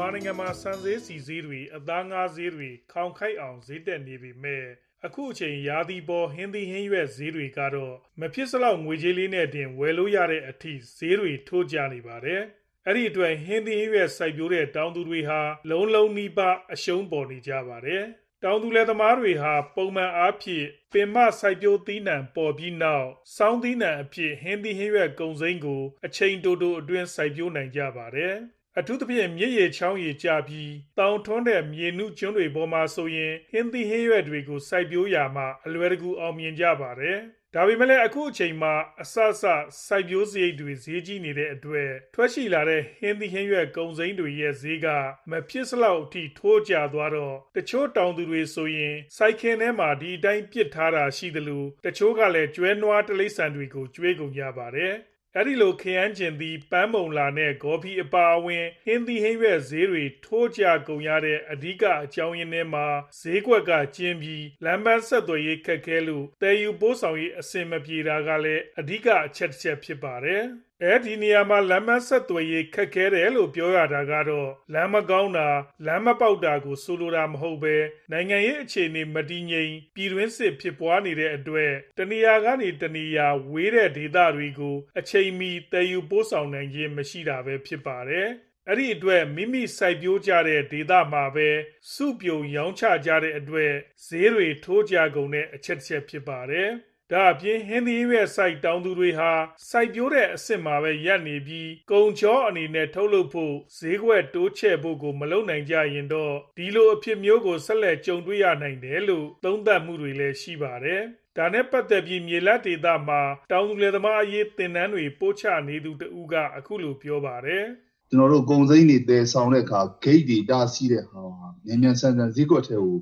မြန်မာနိုင်ငံမှာဆန်ဈေးစီဈေးတွေအသားငါးဈေးတွေခေါင်ခိုက်အောင်ဈေးတက်နေပေမဲ့အခုအချိန်ရာသီပေါ်ဟင်းသီးဟင်းရွက်ဈေးတွေကတော့မဖြစ်စလောက်ငွေကြေးလေးနဲ့တင်ဝယ်လို့ရတဲ့အထိဈေးတွေထိုးကျနေပါတယ်။အဲ့ဒီအတွက်ဟင်းသီးဟင်းရွက်စိုက်ပျိုးတဲ့တောင်သူတွေဟာလုံးလုံးနီးပါးအရှုံးပေါ်နေကြပါတယ်။တောင်သူလယ်သမားတွေဟာပုံမှန်အားဖြင့်ပင်မစိုက်ပျိုးသီးနှံပေါ်ပြီးနောက်ဆောင်းသီးနှံအဖြစ်ဟင်းသီးဟင်းရွက်ကုန်စိမ်းကိုအချိန်တိုတိုအတွင်းစိုက်ပျိုးနိုင်ကြပါတယ်။ အထူးသဖြင့် မြစ်ရေချောင်းရေကျပြီးတောင်ထွန်းတဲ့မြေနုကျွန်းတွေပေါ်မှာဆိုရင် ဟင်းသီးဟင်းရွက်တွေကို စိုက်ပျိုးရာမှာ အလွယ်တကူ အောင်မြင်ကြပါတယ်။ဒါပေမဲ့လည်း အခုအချိန်မှာ အစစ စိုက်ပျိုးစရိတ်တွေ ဈေးကြီးနေတဲ့အတွက် ထွက်ရှိလာတဲ့ ဟင်းသီးဟင်းရွက် ကုန်စိမ်းတွေရဲ့ဈေးက မဖြစ်စလောက်အထိ ထိုးကျသွားတော့ တချို့တောင်သူတွေဆိုရင် စိုက်ခင်းထဲမှာ ဒီအတိုင်းပစ်ထားတာရှိသလို တချို့ကလည်း ကျွဲနွားတိရစ္ဆာန်တွေကို ကျွေးကုန်ကြပါတယ်။ အဲဒီလို ခရမ်းချဉ်သီး၊ပန်းမုန်လာနဲ့ ဂေါ်ဖီအပါအဝင် ဟင်းသီးဟင်းရွက်ဈေးတွေ ထိုးကျကုန်ရတဲ့ အဓိကအကြောင်းရင်းထဲမှာ ဈေးကွက်ကကျဉ်းပြီး လမ်းပန်းဆက်သွယ်ရေး ခက်ခဲလို့ သယ်ယူပို့ဆောင်ရေး အဆင်မပြေတာကလည်း အဓိကအချက်တချက်ဖြစ်ပါတယ်။ အဲဒီနေရာမှာ လမ်းပန်းဆက်သွယ်ရေး ခက်ခဲတယ်လို့ ပြောရတာကတော့ လမ်းမကောင်းတာ၊လမ်းမပေါက်တာကို ဆိုလိုတာမဟုတ်ဘဲ နိုင်ငံရေးအခြေအနေ မတည်ငြိမ် ပြည်တွင်းစစ်ဖြစ်ပွားနေတဲ့အတွက် တနေရာကနေ တနေရာ ဝေးတဲ့ဒေသတွေကို အချိန်မီ သယ်ယူပို့ဆောင်နိုင်ခြင်း မရှိတာပဲ ဖြစ်ပါတယ်။အဲဒီအတွက် မိမိစိုက်ပျိုးကြတဲ့ဒေသမှာပဲ စုပြုံရောင်းချကြတဲ့အတွက် ဈေးတွေထိုးကျကုန်တဲ့ အချက်တချက် ဖြစ်ပါတယ်။ ဒါ့အပြင် ဟင်းသီးဟင်းရွက်စိုက်တောင်သူတွေဟာ စိုက်ပျိုးတဲ့အဆင့်မှာပဲရပ်နေပြီး ကုန်ချောအနေနဲ့ ထုတ်လုပ်ဖို့ ဈေးကွက်တိုးချဲ့ဖို့ကို မလုပ်နိုင်ကြရင်တော့ ဒီလိုအဖြစ်မျိုးကို ဆက်လက်ကြုံတွေ့ရနိုင်တယ်လို့ သုံးသပ်မှုတွေလည်း ရှိပါတယ်။ဒါနဲ့ပတ်သက်ပြီး မြေလတ်ဒေသမှာ တောင်သူလယ်သမားအရေး သင်တန်းတွေ ပို့ချနေသူတဦးက အခုလို ပြောပါတယ်။"ကျနော်တို့ ကုန်စိမ်းတွေ သယ်ဆောင်တဲ့အခါ ဂိတ်တွေတားဆီးတဲ့ဟာ မြန်မြန်ဆန်ဆန် ဈေးကွက်ထဲကို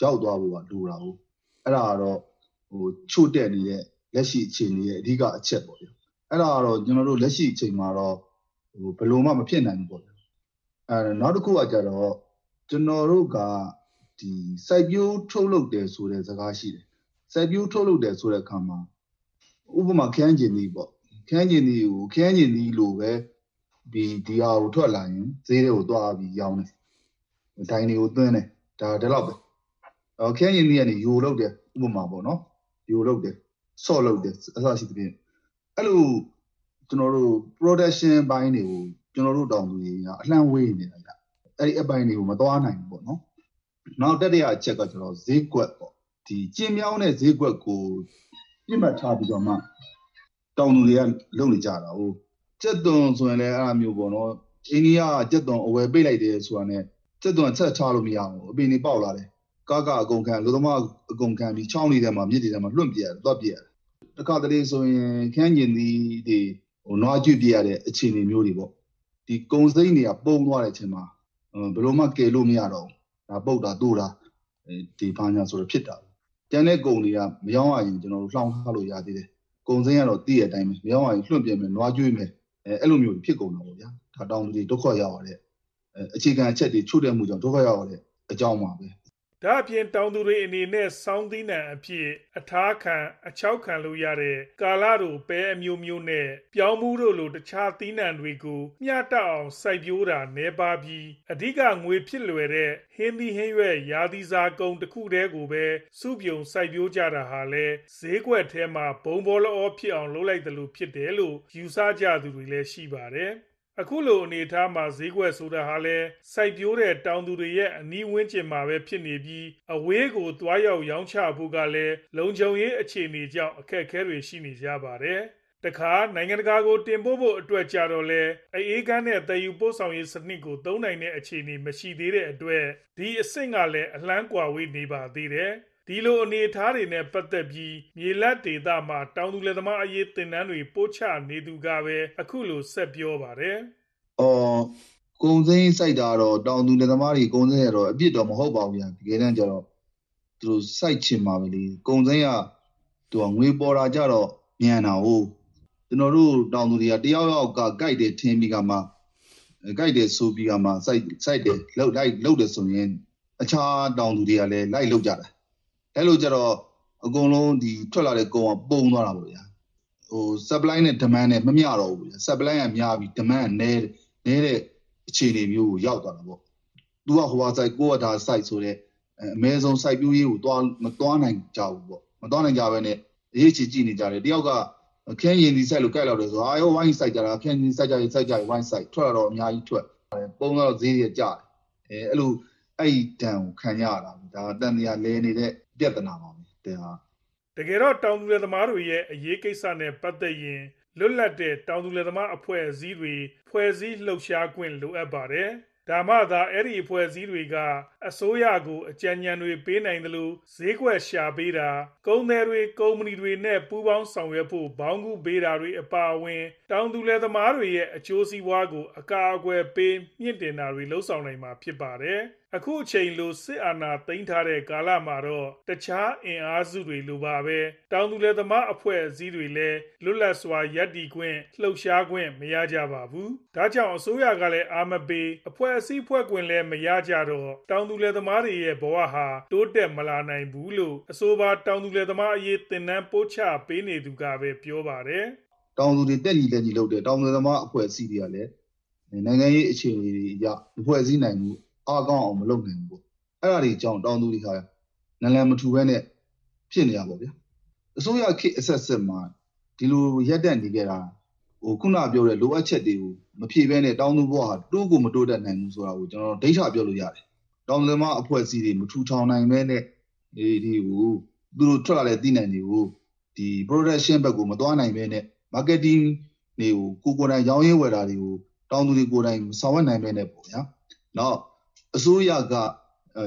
ရောက်သွားဖို့က လိုတာကိုး။အဲဒါကတော့ ချို့တဲ့နေတဲ့လက်ရှိအခြေအနေရဲ့အဓိကအချက်ပေါ့ဗျာ။အဲဒါကတော့ကျနော်တို့လက်ရှိအချိန်မှာတော့ဘယ်လိုမှမဖြစ်နိုင်ဘူးပေါ့ဗျာ။နောက်တခုကကျတော့ကျနော်တို့ကစိုက်ပျိုးထုတ်လုပ်တယ်ဆိုတဲ့စကားရှိတယ်။စိုက်ပျိုးထုတ်လုပ်တယ်ဆိုတဲ့အခါမှာဥပမာခရမ်းချဉ်သီးပေါ့။ခရမ်းချဉ်သီးကိုခရမ်းချဉ်သီးလိုပဲဒီဟာကိုထွက်လာရင်ဈေးထဲကိုသွားပြီးရောင်းတယ်။ဒိုင်တွေကိုသွင်းတယ်။ဒါဒီလောက်ပဲ။ခရမ်းချဉ်သီးကနေယိုလုပ်တယ်ဥပမာပေါ့နော်။ ယိုလုပ်တယ်၊ဆော့လုပ်တယ်အစရှိသဖြင့်အဲလိုကျနော်တို့ Production ပိုင်းတွေကိုကျနော်တို့တောင်သူတွေကအလှမ်းဝေးနေတာဗျ။အဲဒီအပိုင်းတွေကိုမသွားနိုင်ဘူးပေါ့နော်။နောက်တတိယအချက်ကကျတော့ဈေးကွက်ပေါ့။ကျဉ်းမြောင်းတဲ့ဈေးကွက်ကိုပစ်မှတ်ထားပြီးတော့မှတောင်သူတွေကလုပ်နေကြတာကိုးကြက်သွန်ဆိုရင်လည်းအဲ့လိုမျိုးပေါ့နော်အိန္ဒိယကကြက်သွန်အဝယ်ပိတ်လိုက်တယ်ဆိုတာနဲ့ကြက်သွန်ဆက်ချလို့မရဘူးအပင်တွေပေါက်လာတယ် ကားကအကုန်ခံလူသမားအကုန်ခံပြီးချောင်းလေးထဲမှာမြစ်တွေထဲမှာလွန့်ပြရတယ်တွတ်ပြရတယ်တခါတလေဆိုရင်ခန်းကျင်သီးတွေဟိုနွားကျွပြရတဲ့အခြေအနေမျိုးတွေပေါ့ဒီကုံစိမ့်တွေကပုံသွားတဲ့အချိန်မှာဘယ်လိုမှကယ်လို့မရတော့ဘူးဒါပုတ်တာတိုးတာဒီဘာညာဆိုတော့ဖြစ်တာကျန်တဲ့ကုံတွေကမယောင်းရရင်ကျွန်တော်တို့လှောင်ထားလို့ရသေးတယ်ကုံစိမ့်ကတော့တည့်ရတဲ့အတိုင်းပဲမယောင်းရရင်လွန့်ပြမယ်နွားကျွေးမယ်အဲအဲ့လိုမျိုးဖြစ်ကုန်တာပေါ့ဗျာဒါတောင်းသူတွေဒုက္ခရောက်ရတဲ့အခြေခံအချက်တွေချို့တဲ့မှုကြောင့်ဒုက္ခရောက်ရတဲ့အကြောင်းပါပဲ ဒါအပြင် တောင်သူတွေအနေနဲ့စောင်းသီးနှံအဖြစ် အထားခံ အချောက်ခံလို့ရတဲ့ ကာလာတို့ပဲ အမျိုးမျိုးနဲ့ ပြောင်းမှုတို့လို တခြားသီးနှံတွေကို မျှတအောင် စိုက်ပျိုးတာနေပါပြီး အဓိက ငွေဖြစ်လွယ်တဲ့ ဟင်းသီးဟင်းရွက် ရာသီစားကုန်တစ်ခုတည်းကိုပဲ စုပြုံစိုက်ပျိုးကြတာဟာလဲဈေးကွက်ထဲမှာ ဘုံဘောလောဖြစ်အောင် လုပ်လိုက်တယ်လို့ဖြစ်တယ်လို့ ယူဆကြသူတွေလည်း ရှိပါတယ်။ အခုလိုအနေအထားမှာ ဈေးကွက်ဆိုတာဟာလည်း စိုက်ပျိုးတဲ့ တောင်သူတွေရဲ့ အနီးဝန်းကျင်မှာပဲ ဖြစ်နေပြီး အဝေးကို သွားရောက်ရောင်းချဖို့ကလည်း လုံခြုံရေးအခြေအနေကြောင့် အခက်အခဲတွေ ရှိနေကြပါတယ်။တခါ နိုင်ငံတကာကို တင်ပို့ဖို့အတွက်ကြတော့လဲအအေးကန်းနဲ့တည်ယူပို့ဆောင်ရေးစနစ်ကို သုံးနိုင်တဲ့ အခြေအနေ မရှိသေးတဲ့အတွက် ဒီအဆင့်ကလည်း အလှမ်းကွာဝေးနေပါသေးတယ်။ ဒီလိုအနေအထားတွေနဲ့ ပတ်သက်ပြီး မြေလက်ဒေသမှာ တောင်သူလယ်သမားအရေး သင်တန်းတွေ ပို့ချနေသူကပဲ အခုလို ဆက်ပြောပါတယ်။အော်ကုံစိမ်းစိုက်တာတော့ တောင်သူလယ်သမားတွေ ကုံစိမ်းရတော့ အပြစ်တော့ မဟုတ်ပါဘူးဗျာတကယ်တမ်းကျတော့ သူတို့စိုက်ချင်ပါပဲလေ ကုံစိမ်းကသူကငွေပေါ်တာကြတော့ မြန်တာဟုတ်ကျွန်တော်တို့ တောင်သူတွေက တယောက်ယောက်ကကြိုက်တယ်ထင်းပြီးကမှကြိုက်တယ်ဆိုပြီးကမှစိုက်စိုက်တယ်လှုပ်လိုက်လှုပ်တယ်ဆိုရင် အခြားတောင်သူတွေကလည်း လိုက်လှုပ်ကြတာ အဲ့လိုကြတော့အကုန်လုံးဒီထွက်လာတဲ့ကုံကပုံသွားတာပေါ့ဗျာဟို supply နဲ့ demand နဲ့မမျှတော့ဘူးဗျာ supply ကများပြီး demand ကနည်းနေတဲ့အခြေအနေမျိုးကိုရောက်သွားတာပေါ့။ तू ကဟိုဟာ site ကိုကဒါ site ဆိုတော့အမဲဆုံး site ပြိုးရေးကိုသွားမသွားနိုင်ကြဘူးပေါ့။မသွားနိုင်ကြဘဲနဲ့အရေးချီကြည့်နေကြတယ်။တယောက်ကခင်းရင်ဒီ site လို့ကြိုက်လောက်တယ်ဆိုအာရောဝိုင်း site ကြတာခင်းရင် site ကြရင် site ကြရင်ဝိုင်း site ထွက်လာတော့အများကြီးထွက်။ပုံတော့ဈေးရကြတယ်။အဲအဲ့လိုအဲ့ဒီတန်ကိုခံရတာ။ဒါတန်တရားလဲနေတဲ့ ပြဿနာပါပဲ။တဲ့ဟာတကယ်တော့တောင်သူလယ်သမားတွေရဲ့အရေးကိစ္စနဲ့ပတ်သက်ရင်လွတ်လပ်တဲ့တောင်သူလယ်သမားအဖွဲ့အစည်းတွေဖွဲ့စည်းလှုပ်ရှားခွင့်လိုအပ်ပါတယ်။ဒါမှသာအဲ့ဒီအဖွဲ့အစည်းတွေကအစိုးရကိုအကြံဉာဏ်တွေပေးနိုင်တယ်လို့ဈေးကွက်ရှာပေးတာကုန်သည်တွေကုမ္ပဏီတွေနဲ့ပူးပေါင်းဆောင်ရွက်ဖို့ဘောင်းကူပေးတာတွေအပါအဝင် တောင်သူလယ်သမားတွေရဲ့အကျိုးစီးပွားကိုအကာအကွယ်ပေးမြင့်တင်တာတွေလှုပ်ဆောင်နိုင်မှာဖြစ်ပါတယ်။ အခုအချိန်လို စစ်အာဏာသိမ်းထားတဲ့ ကာလမှာတော့ တခြားအင်အားစုတွေလိုပါပဲ တောင်သူလယ်သမား အဖွဲ့အစည်းတွေလည်း လွတ်လပ်စွာ ရပ်တည်ခွင့် လှုပ်ရှားခွင့် မရကြပါဘူး။ဒါကြောင့် အစိုးရကလည်း အာမပေး အဖွဲ့အစည်းဖွဲ့ခွင့်လည်း မရကြတော့ တောင်သူလယ်သမားတွေရဲ့ ဘဝဟာ တိုးတက်မလာနိုင်ဘူးလို့ အဆိုပါ တောင်သူလယ်သမားအရေး သင်တန်းပို့ချပေးနေသူကပဲ ပြောပါတယ်။တောင်သူတွေ တက်ညီလက်ညီလုပ်တယ်တောင်သူလယ်သမား အဖွဲ့အစည်းတွေကလည်း နိုင်ငံရေးအခြေအနေတွေအရ မဖွဲ့စည်းနိုင်ဘူး အားကောင်းအောင်မလုပ်နိုင်ဘူးပေါ့အဲ့ဒါတွေကြောင့်တောင်သူတွေဟာနလန်မထူဘဲနဲ့ဖြစ်နေတာပေါ့ဗျာအစိုးရခေတ်အဆက်ဆက်မှာဒီလိုရက်တက်နေကြတာဟိုခုနပြောတဲ့လိုအပ်ချက်တွေကိုမဖြည့်ဘဲနဲ့တောင်သူဘဝဟာတိုးကိုမတိုးတက်နိုင်ဘူးဆိုတာကိုကျွန်တော်ဒိဋ္ဌပြောလို့ရတယ်တောင်သူလယ်သမားအဖွဲ့အစည်းတွေမထူထောင်နိုင်ဘဲနဲ့ဒီဒီကိုသူတို့ထွက်လာတဲ့သိနိုင်တွေကိုဒီ production ဘက်ကိုမသွားနိုင်ဘဲနဲ့ marketing တွေကိုကိုကိုယ်တိုင်ရောင်းရင်းဝယ်တာတွေကိုတောင်သူတွေကိုယ်တိုင်မဆောင်ရွက်နိုင်ဘဲနဲ့ပေါ့ဗျာ။နောက် အစိုးရက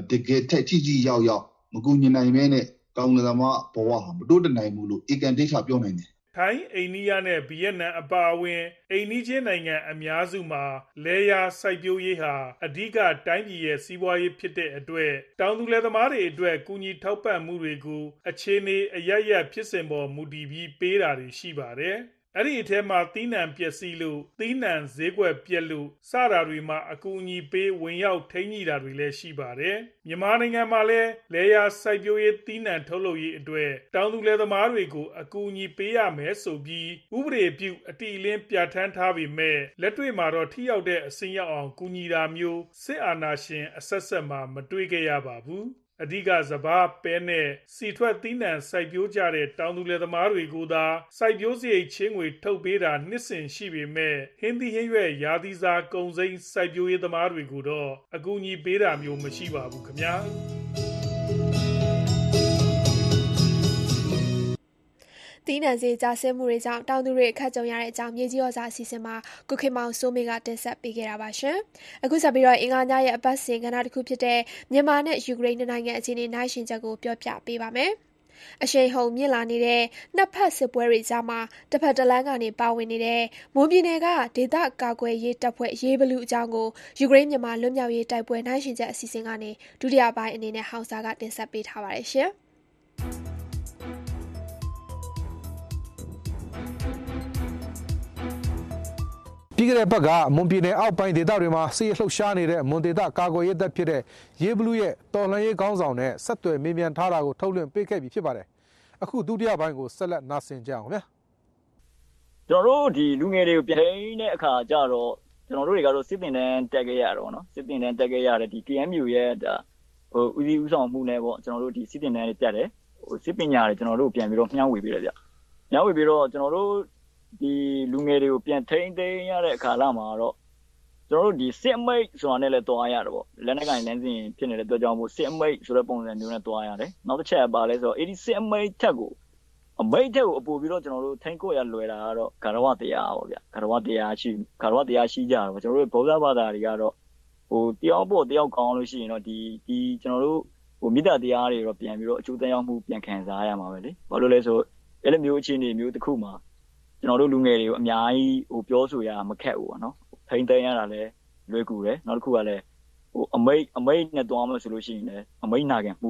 တကယ်ထိထိထိရောက်ရောက်မကူညီနိုင်ဘဲနဲ့တောင်သူလယ်သမားဘဝဟာမတိုးတက်နိုင်ဘူးလို့ဧကန်ဒိဋ္ဌပြောနိုင်တယ်။ထိုင်းအိန္ဒိယနဲ့ဗီယက်နမ်အပါအဝင်အိမ်နီးချင်းနိုင်ငံအများစုမှာလယ်ယာစိုက်ပျိုးရေးဟာအဓိကတိုင်းပြည်ရဲ့စီးပွားရေးဖြစ်တဲ့အတွက်တောင်သူလယ်သမားတွေအတွက်ကူညီထောက်ပံ့မှုတွေကိုအခြေအနေအရပ်ရပ်ဖြစ်စဉ်ပေါ်မူတည်ပြီးပေးတာတွေရှိပါတယ်။ အဲဒီအထဲမှာ သီးနှံပျက်စီးလို့ သီးနှံဈေးကွက်ပျက်လို့ စတာတွေမှာ အကူအညီပေး ဝင်ရောက်ထိန်းညှိတာတွေလည်း ရှိပါတယ်။မြန်မာနိုင်ငံမှာလည်း လယ်ယာစိုက်ပျိုးရေး သီးနှံထုတ်လုပ်ရေးအတွက် တောင်သူလယ်သမားတွေကို အကူအညီပေးရမယ်ဆိုပြီး ဥပဒေပြု အတိအလင်း ပြဋ္ဌာန်းထားပေမဲ့ လက်တွေ့မှာတော့ ထိရောက်တဲ့အဆင့်ရောက်အောင် ကူညီတာမျိုး စစ်အာဏာရှင်အဆက်ဆက်မှာ မတွေ့ခဲ့ရပါဘူး။ အဓိက စပါး ပဲနဲ့စီထွက်သီးနှံ စိုက်ပျိုးကြတဲ့ တောင်သူလယ်သမားတွေကိုသာ စိုက်ပျိုးစရိတ် ချေးငွေထုတ်ပေးတာ နှစ်စဉ်ရှိပေမဲ့ဟင်းသီးဟင်းရွက် ရာသီစားကုန်စိမ်း စိုက်ပျိုးရေးသမားတွေကိုတော့ အကူအညီပေးတာမျိုး မရှိပါဘူးခင်ဗျာ။ သီးနှံဈေးကျဆင်းမှုတွေကြောင့် တောင်သူတွေအခက်ကြုံရတဲ့အကြောင်း မြေကြီးဩဇာအစီအစဉ်မှာကုခေမောင်စိုးမေကတင်ဆက်ပေးခဲ့တာပါရှင်။အခုဆက်ပြီးတော့အင်္ဂါညရဲ့ အပတ်စဉ်ကဏ္ဍတစ်ခုဖြစ်တဲ့ မြန်မာနဲ့ ယူကရိန်း နှစ်နိုင်ငံအခြေအနေနိုင်ရှင်ချက်ကို ပြောပြပေးပါမယ်။အရှိန်ဟုန်မြင့်လာနေတဲ့ နှစ်ဖက်စစ်ပွဲတွေကြားမှာတစ်ဖက်တစ်လမ်းကနေ ပါဝင်နေတဲ့ မွန်ပြည်နယ်က ဒေသကာကွယ်ရေးတပ်ဖွဲ့ ရေးဘလူအကြောင်းကို ယူကရိန်းမြန်မာ လွတ်မြောက်ရေးတိုက်ပွဲနိုင်ရှင်ချက်အစီအစဉ်ကနေ ဒုတိယပိုင်းအနေနဲ့ ဟောင်စာက တင်ဆက်ပေးထားပါတယ် ပြီးခဲ့တဲ့ဘက်ကမွန်ပြည်နယ်အောက်ပိုင်းဒေသတွေမှာစစ်ရေးလှုပ်ရှားနေတဲ့မွန်ဒေသကာကွယ်ရေးတပ်ဖြစ်တဲ့ရေးဘလူးရဲ့တော်လှန်ရေးခေါင်းဆောင်နဲ့ဆက်သွယ်မေးမြန်းထားတာကိုထုတ်လွှင့်ပေးခဲ့ပြီးဖြစ်ပါတယ်။အခုဒုတိယပိုင်းကိုဆက်လက်နားဆင်ကြအောင်ခင်ဗျာကျွန်တော်တို့ဒီလူငယ်တွေကိုပြန်ထိန်းတဲ့အခါကျတော့ကျွန်တော်တို့တွေကတော့စစ်တင်တန်းတက်ခဲ့ရတော့နော်စစ်တင်တန်းတက်ခဲ့ရတယ်ဒီ KMU ရဲ့ဒါဟိုဦးစီးဦးဆောင်မှုနဲ့ပေါ့ကျွန်တော်တို့ဒီစစ်တင်တန်းတွေတက်တယ်ဟိုစစ်ပညာတွေကျွန်တော်တို့ပြန်ပြီးတော့မျှဝေပေးတယ်ဗျမျှဝေပြီးတော့ကျွန်တော်တို့ ဒီလူငယ်တွေကိုပြန်ထိန်းသိမ်းရတဲ့အခါလာမှာတော့ကျွန်တော်တို့ဒီစစ်အမိတ်ဆိုတာနဲ့လည်းတွားရတယ်ပေါ့လက်နက်ကင်လမ်းစဉ်ဖြစ်နေတဲ့အတွက်ကြောင့်မို့စစ်အမိတ်ဆိုတဲ့ပုံစံမျိုးနဲ့တွားရတယ်နောက်တစ်ချက်ကပါလဲဆိုတော့အဲ့ဒီစစ်အမိတ်ထက်ကိုအမိတ်ထက်ကိုအပူပြီးတော့ကျွန်တော်တို့ထိန်းကိုရလွယ်တာကတော့ဂရဝတရားပေါ့ဗျဂရဝတရားရှိဂရဝတရားရှိကြတော့ကျွန်တော်တို့ဗုဒ္ဓဘာသာတွေကတော့ဟိုတယောက်ပေါ့တယောက်ကောင်းလို့ရှိရင်တော့ဒီဒီကျွန်တော်တို့ဟိုမေတ္တာတရားတွေတော့ပြန်ပြီးတော့အကျိုးသက်ရောက်မှုပြန်ခံစားရမှာပဲလေဘာလို့လဲဆိုအဲ့လိုမျိုးအခြေအနေမျိုးတစ်ခုမှာ ကျွန်တော်တို့လူငယ်တွေကိုအများကြီးဟိုပြောဆိုရမခက်ဘူးပေါ့နော်ထိန်းသိမ်းရတာလည်းလွယ်ကူတယ်နောက်တစ်ခုကလည်းဟိုအမိတ်အမိတ်နဲ့တွားမယ်ဆိုလို့ရှိရင်လည်းအမိတ်နာခံမှု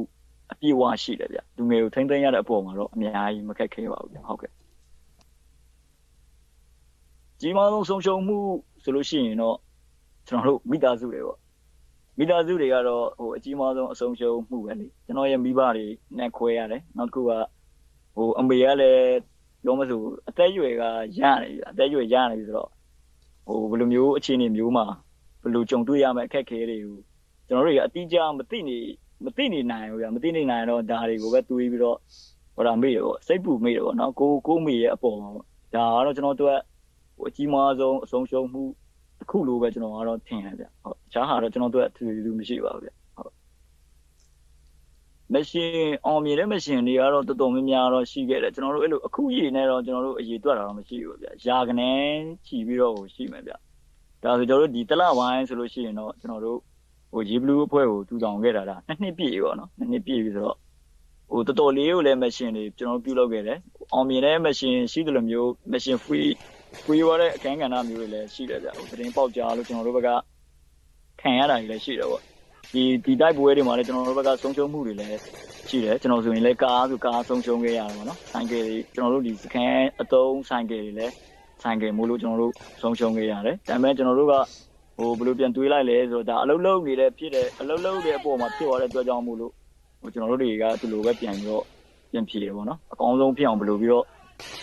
အပြည့်အဝရှိတယ်ဗျလူငယ်ကိုထိန်းသိမ်းရတဲ့အပေါ်မှာတော့အများကြီးမခက်ခဲပါဘူးဗျဟုတ်ကဲ့ကြီးမားဆုံးဆုံးရှုံးမှုဆိုလို့ရှိရင်တော့ကျွန်တော်တို့မိသားစုတွေပေါ့မိသားစုတွေကတော့ဟိုအကြီးမားဆုံးအဆုံးရှုံးမှုပဲလေကျွန်တော်ရဲ့မိဘတွေနဲ့ခွဲရတယ်နောက်တစ်ခုကဟိုအမေကလည်း ပြောမစို့အသက်အရွယ်ကရနေပြီအသက်အရွယ်ရနေပြီဆိုတော့ဟိုဘယ်လိုမျိုးအခြေအနေမျိုးမှာဘယ်လိုကြုံတွေ့ရမယ့်အခက်အခဲတွေကိုကျွန်တော်တို့တွေကအတိအကျမသိနေမသိနေနိုင်ဘူးဗျမသိနေနိုင်တော့ဒါတွေကိုပဲတွေးပြီးတော့ဟိုဒါမေ့တယ်ပေါ့စိတ်ပူမေ့တယ်ပေါ့နော်ကိုကိုမေ့ရဲ့အပေါ်မှာပေါ့ဒါကတော့ကျွန်တော်တို့ကဟိုအကြီးမားဆုံးအဆုံးရှုံးမှုတစ်ခုလိုပဲကျွန်တော်ကတော့ထင်တယ်ဗျဟုတ်တခြားဟာတော့ကျွန်တော်တို့ကသူသူမရှိပါဘူးဗျဟုတ် မရှင်အောင်မြင်တဲ့မရှင်တွေကတော့တော်တော်များများတော့ရှိခဲ့တယ်ကျွန်တော်တို့အဲ့လိုအခုရည်နဲ့တော့ကျွန်တော်တို့အရေးတွက်တာတော့မရှိဘူးဗျယာကနေချီပြီးတော့ဟိုရှိမယ်ဗျဒါဆိုကျွန်တော်တို့ဒီတလဝိုင်းဆိုလို့ရှိရင်တော့ကျွန်တော်တို့ဟို G Blue အဖွဲ့ကိုတူတောင်ခဲ့တာလားနှစ်နှစ်ပြည့်ပေါ့နော်နှစ်နှစ်ပြည့်ပြီဆိုတော့ဟိုတော်တော်လေးကိုလည်းမရှင်တွေကျွန်တော်ပြုလုပ်ခဲ့တယ်အောင်မြင်တဲ့မရှင်ရှိတယ်လို့မျိုးမရှင် free free ရတဲ့အခန်းကဏ္ဍမျိုးတွေလည်းရှိတယ်ဗျဟိုသတင်းပေါက်ကြားလို့ကျွန်တော်တို့ဘက်ကခံရတာတွေလည်းရှိတယ်ပေါ့ ဒီဒီတိုက်ပွဲတွေမှာလည်းကျွန်တော်တို့ဘက်ကဆုံးရှုံးမှုတွေလည်းရှိတယ်ကျွန်တော်ဆိုရင်လည်းကားဆိုကားဆုံးရှုံးခဲ့ရတယ်ပေါ့နော်ဆိုင်ကယ်တွေကျွန်တော်တို့ဒီစကန်အတုံးဆိုင်ကယ်တွေလည်းဆိုင်ကယ်မို့လို့ကျွန်တော်တို့ဆုံးရှုံးခဲ့ရတယ်ဒါပေမဲ့ကျွန်တော်တို့ကဟိုဘယ်လိုပြန်တွေးလိုက်လဲဆိုတော့ဒါအလုံးလုံးနေတဲ့ဖြစ်တယ်အလုံးလုံးတဲ့အပေါ်မှာဖြစ်သွားတဲ့အတွက်ကြောင့်မို့လို့ဟိုကျွန်တော်တို့တွေကဒီလိုပဲပြန်ပြီးတော့ပြန်ဖြေတယ်ပေါ့နော်အကောင်းဆုံးဖြစ်အောင်ဘယ်လိုပြီးတော့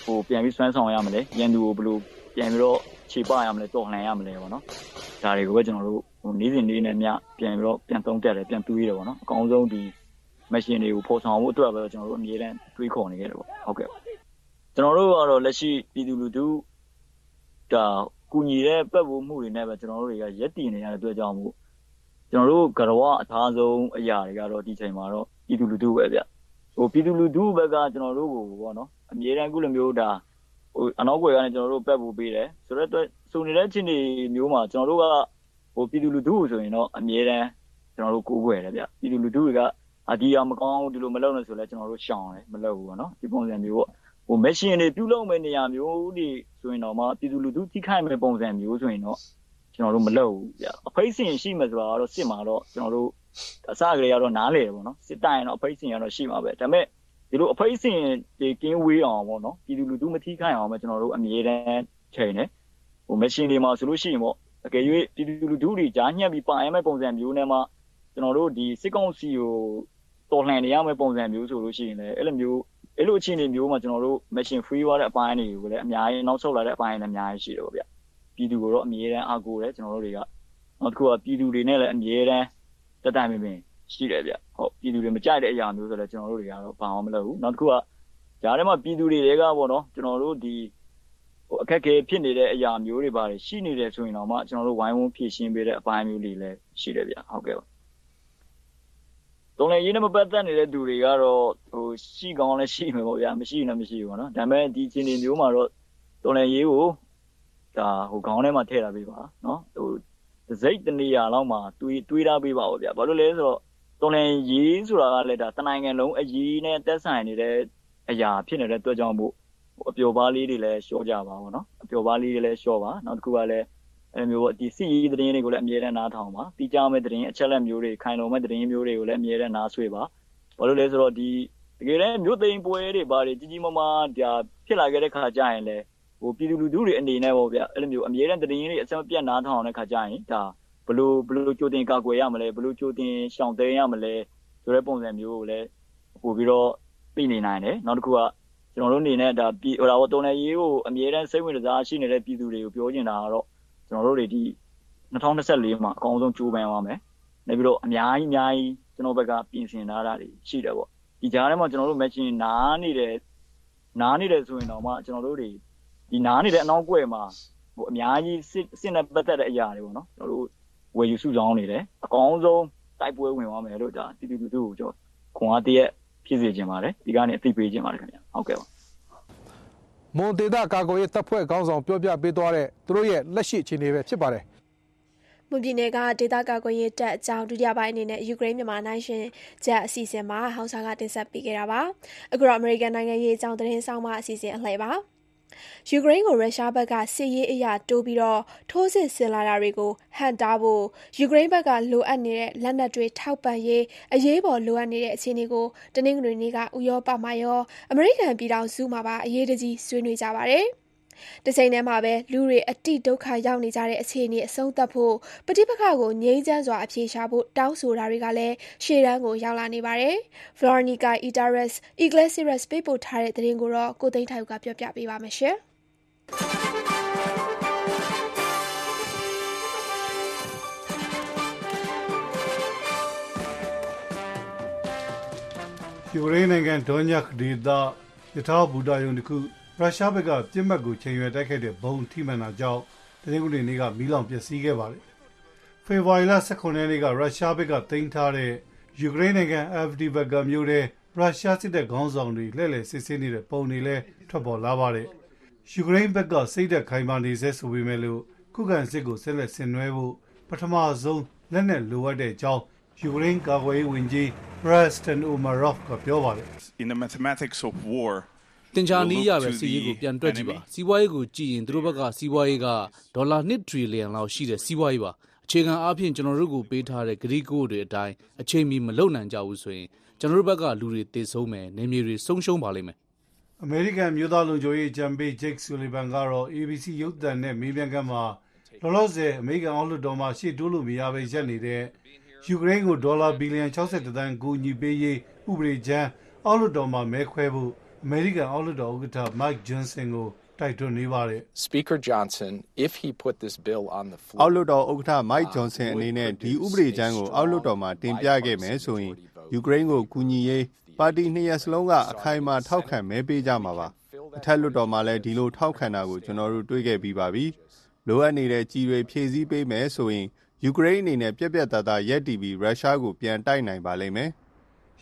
ဟိုပြန်ပြီးစွမ်းဆောင်ရမလဲရန်သူကိုဘယ်လိုပြန်ပြီးတော့ခြေပရမလဲတော်လှန်ရမလဲပေါ့နော်ဒါတွေကိုပဲကျွန်တော်တို့ဟို နေ့စဉ်နေ့နဲ့မြပြန်ပြီးတော့ပြန်သုံးတက်တယ်ပြန်တွေးတယ်ပေါ့နော်အကောင်းဆုံးဒီမရှင်တွေကိုပေါ်ဆောင်ဖို့အတွက်ပဲကျွန်တော်တို့အမြဲတမ်းတွေးခေါ်နေခဲ့တယ်ပေါ့ဟုတ်ကဲ့ကျွန်တော်တို့ကတော့လက်ရှိပြည်သူလူထုဒါကူညီတဲ့ပတ်ဝန်းမှုတွေနဲ့ပဲကျွန်တော်တို့တွေကရက်တည်နေရတဲ့အတွက်ကြောင့်မို့ကျွန်တော်တို့ကရဝအထားဆုံးအရာတွေကတော့ဒီချိန်မှာတော့ပြည်သူလူထုပဲဗျဟိုပြည်သူလူထုဘက်ကကျွန်တော်တို့ကိုပေါ့နော်အမြဲတမ်းခုလိုမျိုးဒါဟိုအနောက်ွယ်ကနေကျွန်တော်တို့ပတ်ဖို့ပေးတယ်ဆိုတော့စုံနေတဲ့ချင်းတွေမျိုးမှာကျွန်တော်တို့က ဟိုပြည်သူလူထုဆိုရင်တော့အမြဲတမ်းကျွန်တော်တို့ကိုးကွယ်တယ်ဗျပြည်သူလူထုတွေကအာဒီအောင်မကောင်းဒီလိုမလုပ်နဲ့ဆိုလဲကျွန်တော်တို့ရှောင်တယ်မလုပ်ဘူးပေါ့နော်ဒီပုံစံမျိုးပေါ့ဟိုမရှင်တွေပြုလုပ်မဲ့နေရာမျိုးတွေဆိုရင်တော့မှပြည်သူလူထုထိခိုက်မဲ့ပုံစံမျိုးဆိုရင်တော့ကျွန်တော်တို့မလုပ်ဘူးဗျအဖိတ်စင်ရှိမှဆိုတာကတော့စစ်မှာတော့ကျွန်တော်တို့အစကလေးကတော့နားလေတယ်ပေါ့နော်စစ်တိုင်တော့အဖိတ်စင်ကတော့ရှိမှာပဲဒါပေမဲ့ဒီလိုအဖိတ်စင်တွေကင်းဝေးအောင်ပေါ့နော်ပြည်သူလူထုမထိခိုက်အောင်ပဲကျွန်တော်တို့အမြဲတမ်းချိန်တယ်ဟိုမရှင်တွေမှာဆိုလို့ရှိရင်ပေါ့ အကယ်၍ပြည်သူလူထုတွေကြားညှက်ပြီးပါရမယ့်ပုံစံမျိုးနဲ့မှကျွန်တော်တို့ဒီစစ်ကောင်စီကိုတော်လှန်နေရမယ့်ပုံစံမျိုးဆိုလို့ရှိရင်လည်းအဲ့လိုမျိုးအဲ့လိုအခြေအနေမျိုးမှာကျွန်တော်တို့ machine free သွားတဲ့အပိုင်းတွေကိုလည်းအများကြီးနောက်ဆုတ်လာတဲ့အပိုင်းတွေလည်းအများကြီးရှိတယ်ပေါ့ဗျပြည်သူကိုတော့အမြဲတမ်းအားကိုးတယ်ကျွန်တော်တို့တွေကနောက်တစ်ခုကပြည်သူတွေနဲ့လည်းအမြဲတမ်းတက်တိုင်ပင်ပင်ရှိတယ်ဗျဟုတ်ပြည်သူတွေမကြိုက်တဲ့အရာမျိုးဆိုလည်းကျွန်တော်တို့တွေကတော့ဘာမှမလုပ်ဘူးနောက်တစ်ခုကဂျားထဲမှာပြည်သူတွေကပေါ့နော်ကျွန်တော်တို့ဒီဟို အခက်အခဲဖြစ်နေတဲ့အရာမျိုးတွေပါတယ်ရှိနေတယ်ဆိုရင်တော့မှကျွန်တော်တို့ဝိုင်းဝန်းဖြည့်ရှင်းပေးတဲ့အပိုင်းမျိုးတွေလည်းရှိတယ်ဗျဟုတ်ကဲ့ပါတော်လည်းရေးနဲ့မပတ်သက်နေတဲ့သူတွေကတော့ဟိုရှိကောင်းလည်းရှိမှာပေါ့ဗျာမရှိရင်လည်းမရှိဘူးပေါ့နော်ဒါပေမဲ့ဒီအခြေအနေမျိုးမှာတော့တော်လည်းရေးကိုဒါဟိုခေါင်းထဲမှာထည့်ထားပေးပါနော်ဟိုစိတ်တနေရာလောက်မှာတွေးတွေးထားပေးပါပေါ့ဗျာဘာလို့လဲဆိုတော့တော်လည်းရေးဆိုတာကလည်းဒါတနိုင်ငံလုံးအရေးနဲ့တက်ဆိုင်နေတဲ့အရာဖြစ်နေတဲ့အတွက်ကြောင့်မို့ အပျော်ပါးလေးတွေလည်းရှော့ကြပါပေါ့နော်အပျော်ပါးလေးတွေလည်းရှော့ပါနောက်တစ်ခုကလည်းအဲမျိုးပေါ့ဒီစီရေးသတင်းတွေကိုလည်းအမြဲတမ်းနားထောင်ပါတီးကြမဲ့သတင်းအချက်လက်မျိုးတွေခိုင်လုံမဲ့သတင်းမျိုးတွေကိုလည်းအမြဲတမ်းနားဆွေးပါဘာလို့လဲဆိုတော့ဒီတကယ်တမ်းမြို့သိမ်းပွဲတွေဘာတွေကြီးကြီးမားမားဒါဖြစ်လာခဲ့တဲ့ခါကျရင်လည်းဟိုပြည်သူလူထုတွေအနေနဲ့ပေါ့ဗျအဲ့လိုမျိုးအမြဲတမ်းသတင်းတွေအစမပြတ်နားထောင်တဲ့ခါကျရင်ဒါဘလို့ဘလို့ကြိုတင်ကာကွယ်ရမလဲဘလို့ကြိုတင်ရှောင်သိမ်းရမလဲဆိုတဲ့ပုံစံမျိုးကိုလည်းပို့ပြီးတော့သိနေနိုင်တယ်နောက်တစ်ခုက ကျွန်တော်တို့အနေနဲ့ဒါပြည်ဟိုဒါတော့တော်နယ်ရေးကိုအမြဲတမ်းစိတ်ဝင်စားရှိနေတဲ့ပြည်သူတွေကိုပြောချင်တာကတော့ကျွန်တော်တို့တွေဒီ2024မှာအကောင်းဆုံးကြိုးပမ်းရမယ်။နေပြီးတော့အများကြီးအများကြီးကျွန်တော်ဘက်ကပြင်ဆင်ထားတာတွေရှိတယ်ပေါ့။ဒီကြားထဲမှာကျွန်တော်တို့ matching နားနေတယ်နားနေတယ်ဆိုရင်တော့မှကျွန်တော်တို့တွေဒီနားနေတဲ့အနောက်ကွယ်မှာဟိုအများကြီးစစ်စစ်နဲ့ပတ်သက်တဲ့အရာတွေပေါ့နော်ကျွန်တော်တို့ဝယ်ယူစုဆောင်နေတယ်အကောင်းဆုံးတိုက်ပွဲဝင်သွားမယ်လို့ဒါတီတီတူတူကိုကျွန်တော်ခွန်အားတရက် ဖြစ်စေချင်ပါတယ်ဒီကနေအသိပေးချင်ပါတယ်ခင်ဗျဟုတ်ကဲ့ပါမွန်ဒေတာကာကွယ်ရေးတပ်ဖွဲ့ခေါင်းဆောင်ပြောပြပေးသွားတဲ့သူတို့ရဲ့လက်ရှိအခြေအနေပဲဖြစ်ပါတယ်မွန်ပြည်နယ်ကဒေသကာကွယ်ရေးတပ်အကြောင်းဒုတိယပိုင်းအနေနဲ့ယူကရိန်းမြန်မာနိုင်ရှင်ချက်အစီအစဉ်မှာဟောင်စာကတင်ဆက်ပေးခဲ့တာပါအခုတော့အမေရိကန်နိုင်ငံရေးအကြောင်းသတင်းဆောင်မှအစီအစဉ်အလှည့်ပါ ယူကရိန်းကို ရုရှားဘက်က စစ်ရေးအရာတိုးပြီးတော့ထိုးစစ်ဆင်လာတာတွေကို ဟန်တားဖို့ ယူကရိန်းဘက်က လိုအပ်နေတဲ့ လက်နက်တွေ ထောက်ပံ့ရေး အရေးပေါ် လိုအပ်နေတဲ့ အခြေအနေကို တနင်္ဂနွေနေ့က ဥရောပမှာရော အမေရိကန်ပြည်ထောင်စုမှာပါ အရေးတကြီး ဆွေးနွေးကြပါတယ်။ တချိန်တည်းမှာပဲလူတွေအတိဒုက္ခရောက်နေကြတဲ့အခြေအနေအဆုံးသတ်ဖို့ပဋိပက္ခကိုငြိမ်းချမ်းစွာအပြေရှားဖို့တောင်းဆိုတာတွေကလည်းရှေ့တန်းကိုရောက်လာနေပါတယ်။ Veronica Itares Iglesias ပေးပို့ထားတဲ့သတင်းကိုတော့ကိုသိန်းထိုက်ကပြောပြပေးပါမယ်ရှင်။ယူကရိန်းနိုင်ငံဒွန်ညက်ဒေသယထာဘူတာယုံတစ်ခု ရုရှားဘက်ကပြစ်မှတ်ကိုချိန်ရွယ်တိုက်ခိုက်တဲ့ဘုံထိမှန်တာကြောင့်တနင်္ဂနွေနေ့ကမီးလောင်ပျက်စီးခဲ့ပါတယ်။ဖေဖော်ဝါရီလ18ရက်နေ့ကရုရှားဘက်ကတင်ထားတဲ့ယူကရိန်းနိုင်ငံအဖဒီဘက်ကမြို့တဲ့ရုရှားစစ်တပ်ခေါင်းဆောင်တွေလှည့်လည်စစ်ဆေးနေတဲ့ပုံတွေလည်းထွက်ပေါ်လာပါတယ်။ယူကရိန်းဘက်ကစိတ်သက်ခိုင်မာနေစေဆိုပေမဲ့လို့ခုခံစစ်ကိုဆက်လက်ဆင်နွှဲဖို့ပထမဆုံးလက်နက်လိုအပ်တဲ့အကြောင်းယူကရိန်းကာကွယ်ရေးဝန်ကြီး Preston Umarov ကပြောပါတယ် In the mathematics of war တင်ချာနီးရပဲစီးရေးကိုပြန်တွက်ကြည့်ပါစီးပွားရေးကိုကြည့်ရင်သူတို့ဘက်ကစီးပွားရေးကဒေါ်လာ1ထရီလီယံလောက်ရှိတဲ့စီးပွားရေးပါအခြေခံအားဖြင့်ကျွန်တော်တို့ကိုပေးထားတဲ့ဂရီကိုတွေအတိုင်းအချိန်မီမလုံနိုင်ကြဘူးဆိုရင်ကျွန်တော်တို့ဘက်ကလူတွေတည်ဆုံးမယ်နေမြေတွေဆုံးရှုံးပါလိမ့်မယ်အမေရိကန်မျိုးသားလူမျိုးရေးဂျမ်ဘေးဂျိတ်ဆူလီဗန်ကတော့ ABC ရုပ်သံနဲ့မေးမြန်းခန်းမှာလောလောဆယ်အမေရိကန်အောက်လွှတ်တော်မှာရှေ့တိုးလို့မရဘဲရပ်နေတဲ့ယူကရိန်းကိုဒေါ်လာဘီလီယံ62သန်းကူညီပေးရေးဥပဒေချမ်းအောက်လွှတ်တော်မှာမဲခွဲဖို့ အမေရိကန်အောက်လွှတ်တော်ဥက္ကဋ္ဌ Mike Johnson ကို တိုက်တွန်းနေပါတယ် Speaker Johnson, if he put this bill on the floor, အောက်လွှတ်တော်ဥက္ကဋ္ဌ Mike Johnson အနေနဲ့ဒီဥပဒေချမ်းကိုအောက်လွှတ်တော်မှာတင်ပြခဲ့မယ်ဆိုရင်ယူကရိန်းကိုကူညီရေးပါတီနှစ်ရပ်စလုံးကအခိုင်အမာထောက်ခံမဲပေးကြမှာပါအထက်လွှတ်တော်မှာလည်းဒီလိုထောက်ခံတာကိုကျွန်တော်တို့တွေ့ခဲ့ပြီးပါပြီလိုအပ်နေတဲ့ကြီးတွေဖြည့်ဆည်းပေးမယ်ဆိုရင်ယူကရိန်းအနေနဲ့ပြက်ပြက်သားသားရက်တီပြီးရုရှားကိုပြန်တိုက်နိုင်ပါလိမ့်မယ်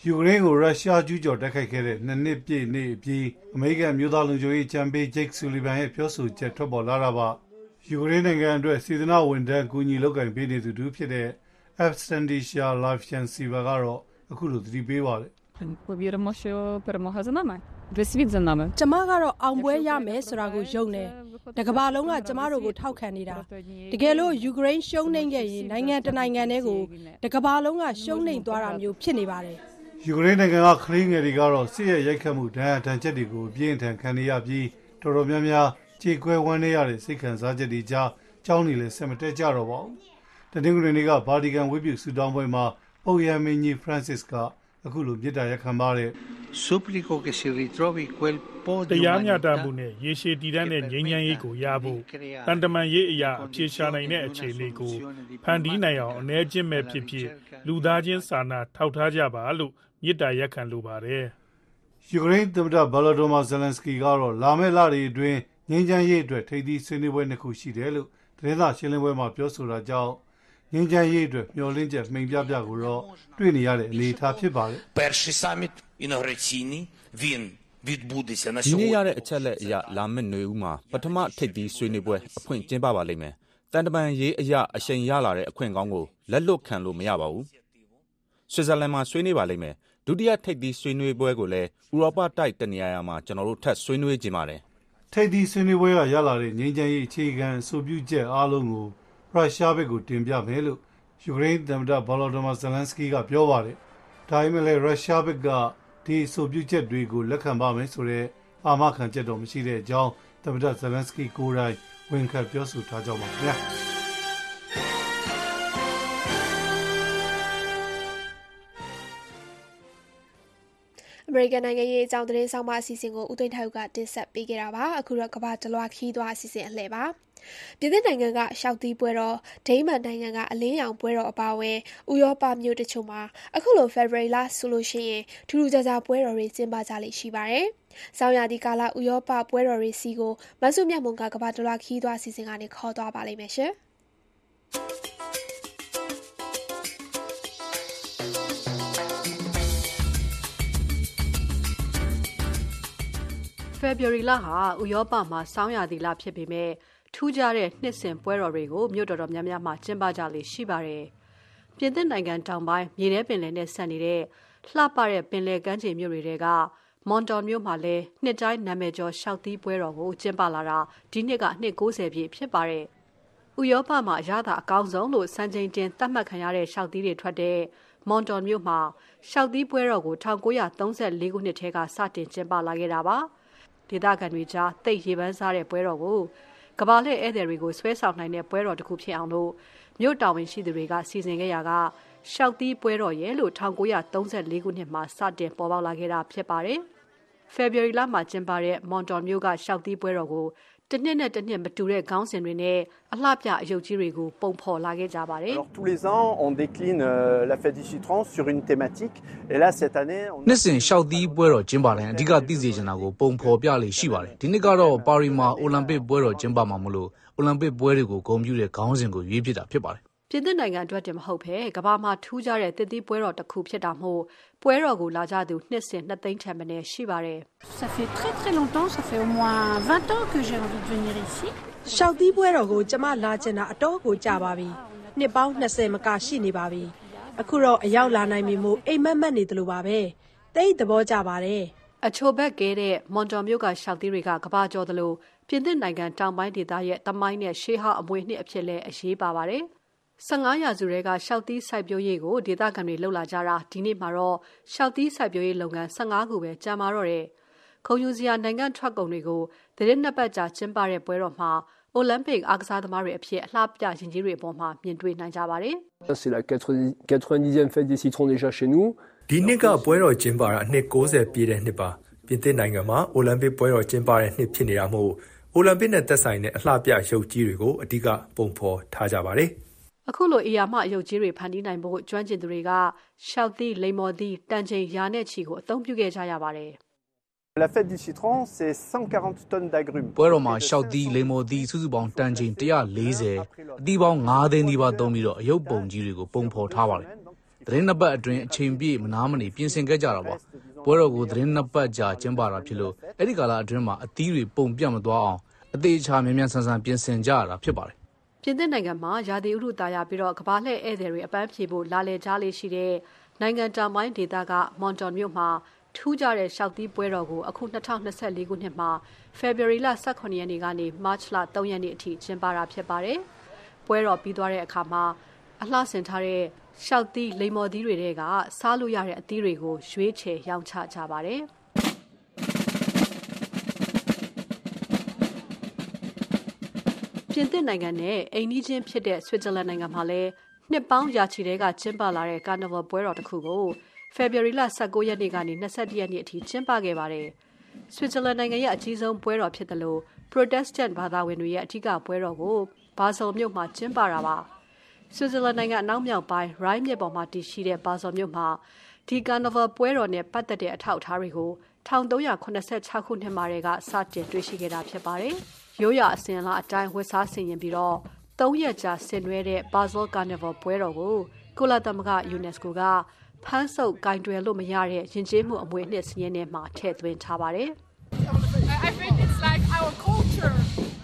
ယူကရိန်းကိုရုရှားကျူးကျော်တိုက်ခိုက်ခဲ့တဲ့နှစ်နှစ်ပြည့်နေ့အပြီးအမေရိကန်မျိုးသားလူမျိုးရေးဂျမ်ဘေးဂျိတ်ဆူလီဗန်ရဲ့ပြောဆိုချက်ထွက်ပေါ်လာတာပါယူကရိန်းနိုင်ငံအတွက်စေတနာဝန်ထမ်းကူညီလုပ်ကင်ပေးနေသူတူဖြစ်တဲ့ Abstentia Life Siva ကတော့အခုလိုသတိပေးပါတယ် Ми віримо, що перемога за нами. Весь світ за нами. ကျမကတော့အောင်ပွဲရမယ်ဆိုတာကိုယုံတယ်။တကမ္ဘာလုံးကကျမတို့ကိုထောက်ခံနေတာ။တကယ်လို့ယူကရိန်းရှုံးနိမ့်ခဲ့ရင်နိုင်ငံတနိုင်ငံတည်းကိုတကမ္ဘာလုံးကရှုံးနိမ့်သွားတာမျိုးဖြစ်နေပါတယ် ယူကရိန်းနိုင်ငံကခရီးငယ်တွေကတော့စစ်ရဲ့ရိုက်ခတ်မှုဒဏ်ရာဒဏ်ချက်တွေကိုအပြင်းအထန်ခံနေရပြီးတော်တော်များများကြေကွဲဝမ်းနေရတဲ့စိတ်ခံစားချက်တွေကြားကြောင်းနေလဲဆက်မတက်ကြတော့ပါဘူး။တနင်္ဂနွေနေ့ကဗာတီကန်ဝိပုဆူတောင်းပွဲမှာပုပ်ရမင်းကြီး Francis ကအခုလိုမြစ်တာရက်ခံပါတယ် Supplico che si ritrovi quel po' di တရားမျှတ umanità မှုနဲ့ရေရှည်တည်တံ့တဲ့ငြိမ်းချမ်းရေးကိုရဖို့တန်တမန်ရေးအရာအပြေရှားနိုင်တဲ့အခြေအနေကိုဖန်တီးနိုင်အောင်အ ਨੇ ချင်းမဲ့ဖြစ်ဖြစ်လူသားချင်းစာနာထောက်ထားကြပါလို့ မြစ်တာရက်ခံလိုပါတယ် ယူကရိန်းသမ္မတဗလာဒိုမာဇယ်လန်စကီကတော့လာမယ့်လတွေအတွင်းငြိမ်းချမ်းရေးအတွက်ထိပ်သီးဆွေးနွေးပွဲနှစ်ခုရှိတယ်လို့သတင်းစာရှင်းလင်းပွဲမှာပြောဆိုတာကြောင့် ငင်းချမ်းရေးအတွက်မျှော်လင့်ချက်မှိန်ပြပြကိုတော့တွေ့နေရတဲ့အနေအထားဖြစ်ပါတယ် Перший саміт інаугураційний, він відбудеться на ဒီနေ့ရ сьогодні. တဲ့အချက်လက်အရလာမယ့်ຫນွေဦးမှာပထမထိပ်သီးဆွေးနွေးပွဲအဖွင့်ကျင်းပပါလိမ့်မယ်။တန်တမန်ရေးအရာအရှိန်ရလာတဲ့အခွင့်ကောင်းကိုလက်လွတ်ခံလို့မရပါဘူး။ ဆွစ်ဇာလန်မှာ ဆွေးနွေးပါလိမ့်မယ်။ဒုတိယထိပ်သီးဆွေးနွေးပွဲကိုလည်း ဥရောပတိုက် တနေရာရာမှာ ကျွန်တော်တို့ ထပ်ဆွေးနွေးကြပါတယ်။ထိပ်သီးဆွေးနွေးပွဲက ရလာတဲ့ ငြိမ်းချမ်းရေး အခြေခံအဆိုပြုချက်အားလုံးကို ရုရှားဘက်ကို တင်ပြမယ်လို့ ယူကရိန်းသမ္မတဗလော်ဒီမာဇလန်စကီကပြောပါတယ်။ဒါပေမဲ့လည်း ရုရှားဘက်က ဒီအဆိုပြုချက်တွေကို လက်ခံပါမယ်ဆိုတဲ့ အာမခံချက်တော့ မရှိတဲ့အကြောင်း သမ္မတဇလန်စကီကိုယ်တိုင် ဝန်ခံပြောဆိုထားကြောင်းပါခင်ဗျာ။ အမေရိကန်နိုင်ငံရေးအကြောင်းသတင်းဆောင်မအစီအစဉ်ကိုဦးသိန်းထိုက်ကတင်ဆက်ပေးခဲ့တာပါအခုတော့ကမ္ဘာတလွှာခီးသွားအစီအစဉ်အလှည့်ပါပြည်သစ်နိုင်ငံကရှောက်သီးပွဲတော်ဒိန်းမန်နိုင်ငံကအလင်းရောင်ပွဲတော်အပါအဝင်ဥရောပမြို့တချို့မှာအခုလို February လဆိုလို့ရှိရင်ထူးထူးခြားခြားပွဲတော်တွေကျင်းပကြလိမ့်ရှိပါတယ်။ဆောင်းရာသီကာလဥရောပပွဲတော်တွေစီကိုမဆုမြတ်မုံကကမ္ဘာတလွှာခီးသွားအစီအစဉ်ကနေခေါ်သွားပါလိမ့်မယ်ရှင်။ February လဟာဥရောပမှာဆောင်းရာသီလဖြစ်ပေမဲ့ထူးခြားတဲ့နှစ်စဉ်ပွဲတော်တွေကိုမြို့တော်တော်များများမှာကျင်းပကြလေရှိပါတယ်။ပြင်သစ်နိုင်ငံတောင်ပိုင်းမြေထဲပင်လယ်နဲ့ဆက်နေတဲ့လှပတဲ့ပင်လယ်ကမ်းခြေမြို့တွေကမွန်တော်မြို့မှာလည်းနှစ်တိုင်းနာမည်ကျော်ရှောက်သီးပွဲတော်ကိုကျင်းပလာတာဒီနှစ်ကနှစ်90ပြည့်ဖြစ်ပါတယ်။ဥရောပမှာရတာအကောင်းဆုံးလို့စံချိန်တင်သတ်မှတ်ခံရတဲ့ရှောက်သီးတွေထွက်တဲ့မွန်တော်မြို့မှာရှောက်သီးပွဲတော်ကို1934ခုနှစ်ထဲကစတင်ကျင်းပလာခဲ့တာပါ။ ဒေသခံတွေကြားတိတ်ရေပန်းစားတဲ့ပွဲတော်ကိုကဘာလက်ဧည့်သည်တွေကိုဆွဲဆောင်နိုင်တဲ့ပွဲတော်တစ်ခုဖြစ်အောင်လို့မြို့တော်ဝင်ရှိသူတွေကစီစဉ်ခဲ့ရကရှောက်သီးပွဲတော်ရဲ့လို့1934ခုနှစ်မှာစတင်ပေါ်ပေါက်လာခဲ့တာဖြစ်ပါတယ်။ February လမှာကျင်းပတဲ့မွန်တော်မြို့ကရှောက်သီးပွဲတော်ကို တစ်နှစ်နဲ့တစ်နှစ်မတူတဲ့ခေါင်းစဉ်တွေနဲ့အလှပြအယုတ်ကြီးတွေကိုပုံဖော်လာခဲ့ကြပါတယ် Alors tous les ans, on décline euh, la fête du citron sur une thématique. Et là, cette année, on နှစ်စဉ်ရှောက်သီးပွဲတော်ကျင်းပတိုင်းအဓိကသိစေချင်တာကိုပုံဖော်ပြလေရှိပါတယ်ဒီနှစ်ကတော့ပါရီမှာအိုလံပစ်ပွဲတော်ကျင်းပမှာမလို့အိုလံပစ်ပွဲတွေကိုဂုဏ်ပြုတဲ့ခေါင်းစဉ်ကိုရွေးဖြစ်တာဖြစ်ပါတယ် ပြင်သစ်နိုင်ငံအတွက်တင်မဟုတ်ဘဲကမ္ဘာမှာထူးခြားတဲ့တစ်သီးပွဲတော်တစ်ခုဖြစ်တာမို့ပွဲတော်ကိုလာကြသူနှစ်စဉ်နှစ်သိန်းထက်မနည်းရှိပါတယ် Ça fait très très longtemps, ça fait au moins 20 ans que j'ai envie de venir ici. ရှောက်သီးပွဲတော်ကိုကျမလာကျင်တာအတော်ကိုကြာပါပြီနှစ်ပေါင်း20မကရှိနေပါပြီအခုတော့အရောက်လာနိုင်ပြီမို့အိမ်မက်မက်နေတယ်လို့ပါပဲတိတ်သဘောကျပါတယ်အချိုဘက်ကဲတဲ့မွန်တော်မြို့ကရှောက်သီးတွေကကဘာကျော်သလိုပြင်သစ်နိုင်ငံတောင်ပိုင်းဒေသရဲ့တမိုင်းနဲ့ရှေးဟောင်းအမွေနှစ်အဖြစ်လဲအရေးပါပါတယ် 15ရာစုတဲကရှောက်သီးစိုက်ပျိုးရေးကိုဒေသခံတွေလှုပ်လာကြတာဒီနေ့မှာတော့ရှောက်သီးစိုက်ပျိုးရေးလုပ်ငန်း15ခုပဲကြာမာတော့တယ်ခုံယူစရာနိုင်ငံထွက်ကုန်တွေကိုသတင်းနှစ်ပတ်ကြာကျင်းပတဲ့ပွဲတော်မှာအိုလံပစ်အားကစားသမားတွေအဖြစ်အလှပြရင်ကြီးတွေအပေါ်မှာမြင်တွေ့နိုင်ကြပါတယ် C'est la 90 90e fête des citrons déjà chez nous. ဒီနှစ်ကပွဲတော်ကျင်းပတာအနှစ်60ပြည့်တဲ့နှစ်ပါပြင်သစ်နိုင်ငံမှာအိုလံပစ်ပွဲတော်ကျင်းပတဲ့နှစ်ဖြစ်နေတာမို့အိုလံပစ်နဲ့သက်ဆိုင်တဲ့အလှပြရုပ်ကြီးတွေကိုအဓိကပုံဖော်ထားကြပါတယ် အခုလိုအရာမအယုတ်ကြီးတွေဖန်တီးနိုင်ဖို့ကျွမ်းကျင်သူတွေကရှောက်သီးလိမ္မော်သီးတန်ချိန်ရာနဲ့ချီကိုအသုံးပြုခဲ့ကြရပါတယ် La fête du citron, c'est 140 tonnes d'agrumes. ပွဲတော်မှာရှောက်သီးလိမ္မော်သီးစုစုပေါင်းတန်ချိန်140အသီးပေါင်း9သိန်းဒီပါသုံးပြီးတော့အယုတ်ပုံကြီးတွေကိုပုံဖော်ထားပါတယ်သတင်းနှစ်ပတ်အတွင်းအချိန်ပြည့်မနာမနေပြင်ဆင်ခဲ့ကြတာပါပွဲတော်ကိုသတင်းနှစ်ပတ်ကြာကျင်းပတာဖြစ်လို့အဲ့ဒီကာလအတွင်းမှာအသီးတွေပုံပြတ်မသွားအောင်အသေးချာမြန်မြန်ဆန်ဆန်ပြင်ဆင်ကြရတာဖြစ်ပါတယ် ပြင်သစ်နိုင်ငံမှာ ရာသီဥတုတာယာပြီးတော့ကမ္ဘာလှည့်ဧည့်သည်တွေ အပန်းဖြေဖို့ လာလည်ကြလေးရှိတဲ့ နိုင်ငံတောင်ပိုင်းဒေသကမွန်တော်မြို့မှာ ထူးခြားတဲ့ရှောက်သီးပွဲတော်ကို အခု2024ခုနှစ်မှာ February လ18ရက်နေ့ကနေ March လ3ရက်နေ့အထိ ကျင်းပတာဖြစ်ပါတယ်။ပွဲတော်ပြီးသွားတဲ့အခါမှာအလှဆင်ထားတဲ့ရှောက်သီး လိမ္မော်သီးတွေတဲက စားလို့ရတဲ့ အသီးတွေကို ရွေးချယ် ရောင်းချကြပါတယ်။ ပြင်သစ်နိုင်ငံနဲ့အိမ်နီးချင်းဖြစ်တဲ့ဆွစ်ဇာလန်နိုင်ငံမှာလည်းနှစ်ပေါင်းရာချီတဲကကျင်းပလာတဲ့ကာနာဗာပွဲတော်တစ်ခုကို February လ19ရက်နေ့ကနေ21ရက်နေ့အထိကျင်းပခဲ့ပါတယ်။ဆွစ်ဇာလန်နိုင်ငံရဲ့အကြီးဆုံးပွဲတော်ဖြစ်တယ်လို့ Protestant ဘာသာဝင်တွေရဲ့အထူးပွဲတော်ကိုဘာဆယ်မြို့မှာကျင်းပတာပါ။ဆွစ်ဇာလန်နိုင်ငံအနောက်မြောက်ပိုင်း Rhine မြစ်ပေါ်မှာတည်ရှိတဲ့ဘာဆယ်မြို့မှာဒီကာနာဗာပွဲတော်နဲ့ပတ်သက်တဲ့အထောက်အထားတွေကို1386ခုနှစ်မှာတည်းကစတင်တွေ့ရှိခဲ့တာဖြစ်ပါတယ်။ ရိုးရာအစဉ်အလာအတိုင်းဝတ်စားဆင်ရင်ပြီးတော့၃ရက်ကြာဆင်နွှဲတဲ့ Basel Carnival ပွဲတော်ကိုကုလသမဂ္ဂ UNESCO ကဖမ်းဆုပ်ကင်တွယ်လို့မရတဲ့ယဉ်ကျေးမှုအမွေအနှစ်စာရင်းထဲမှာထည့်သွင်းထားပါတယ်။ I think it's like our culture.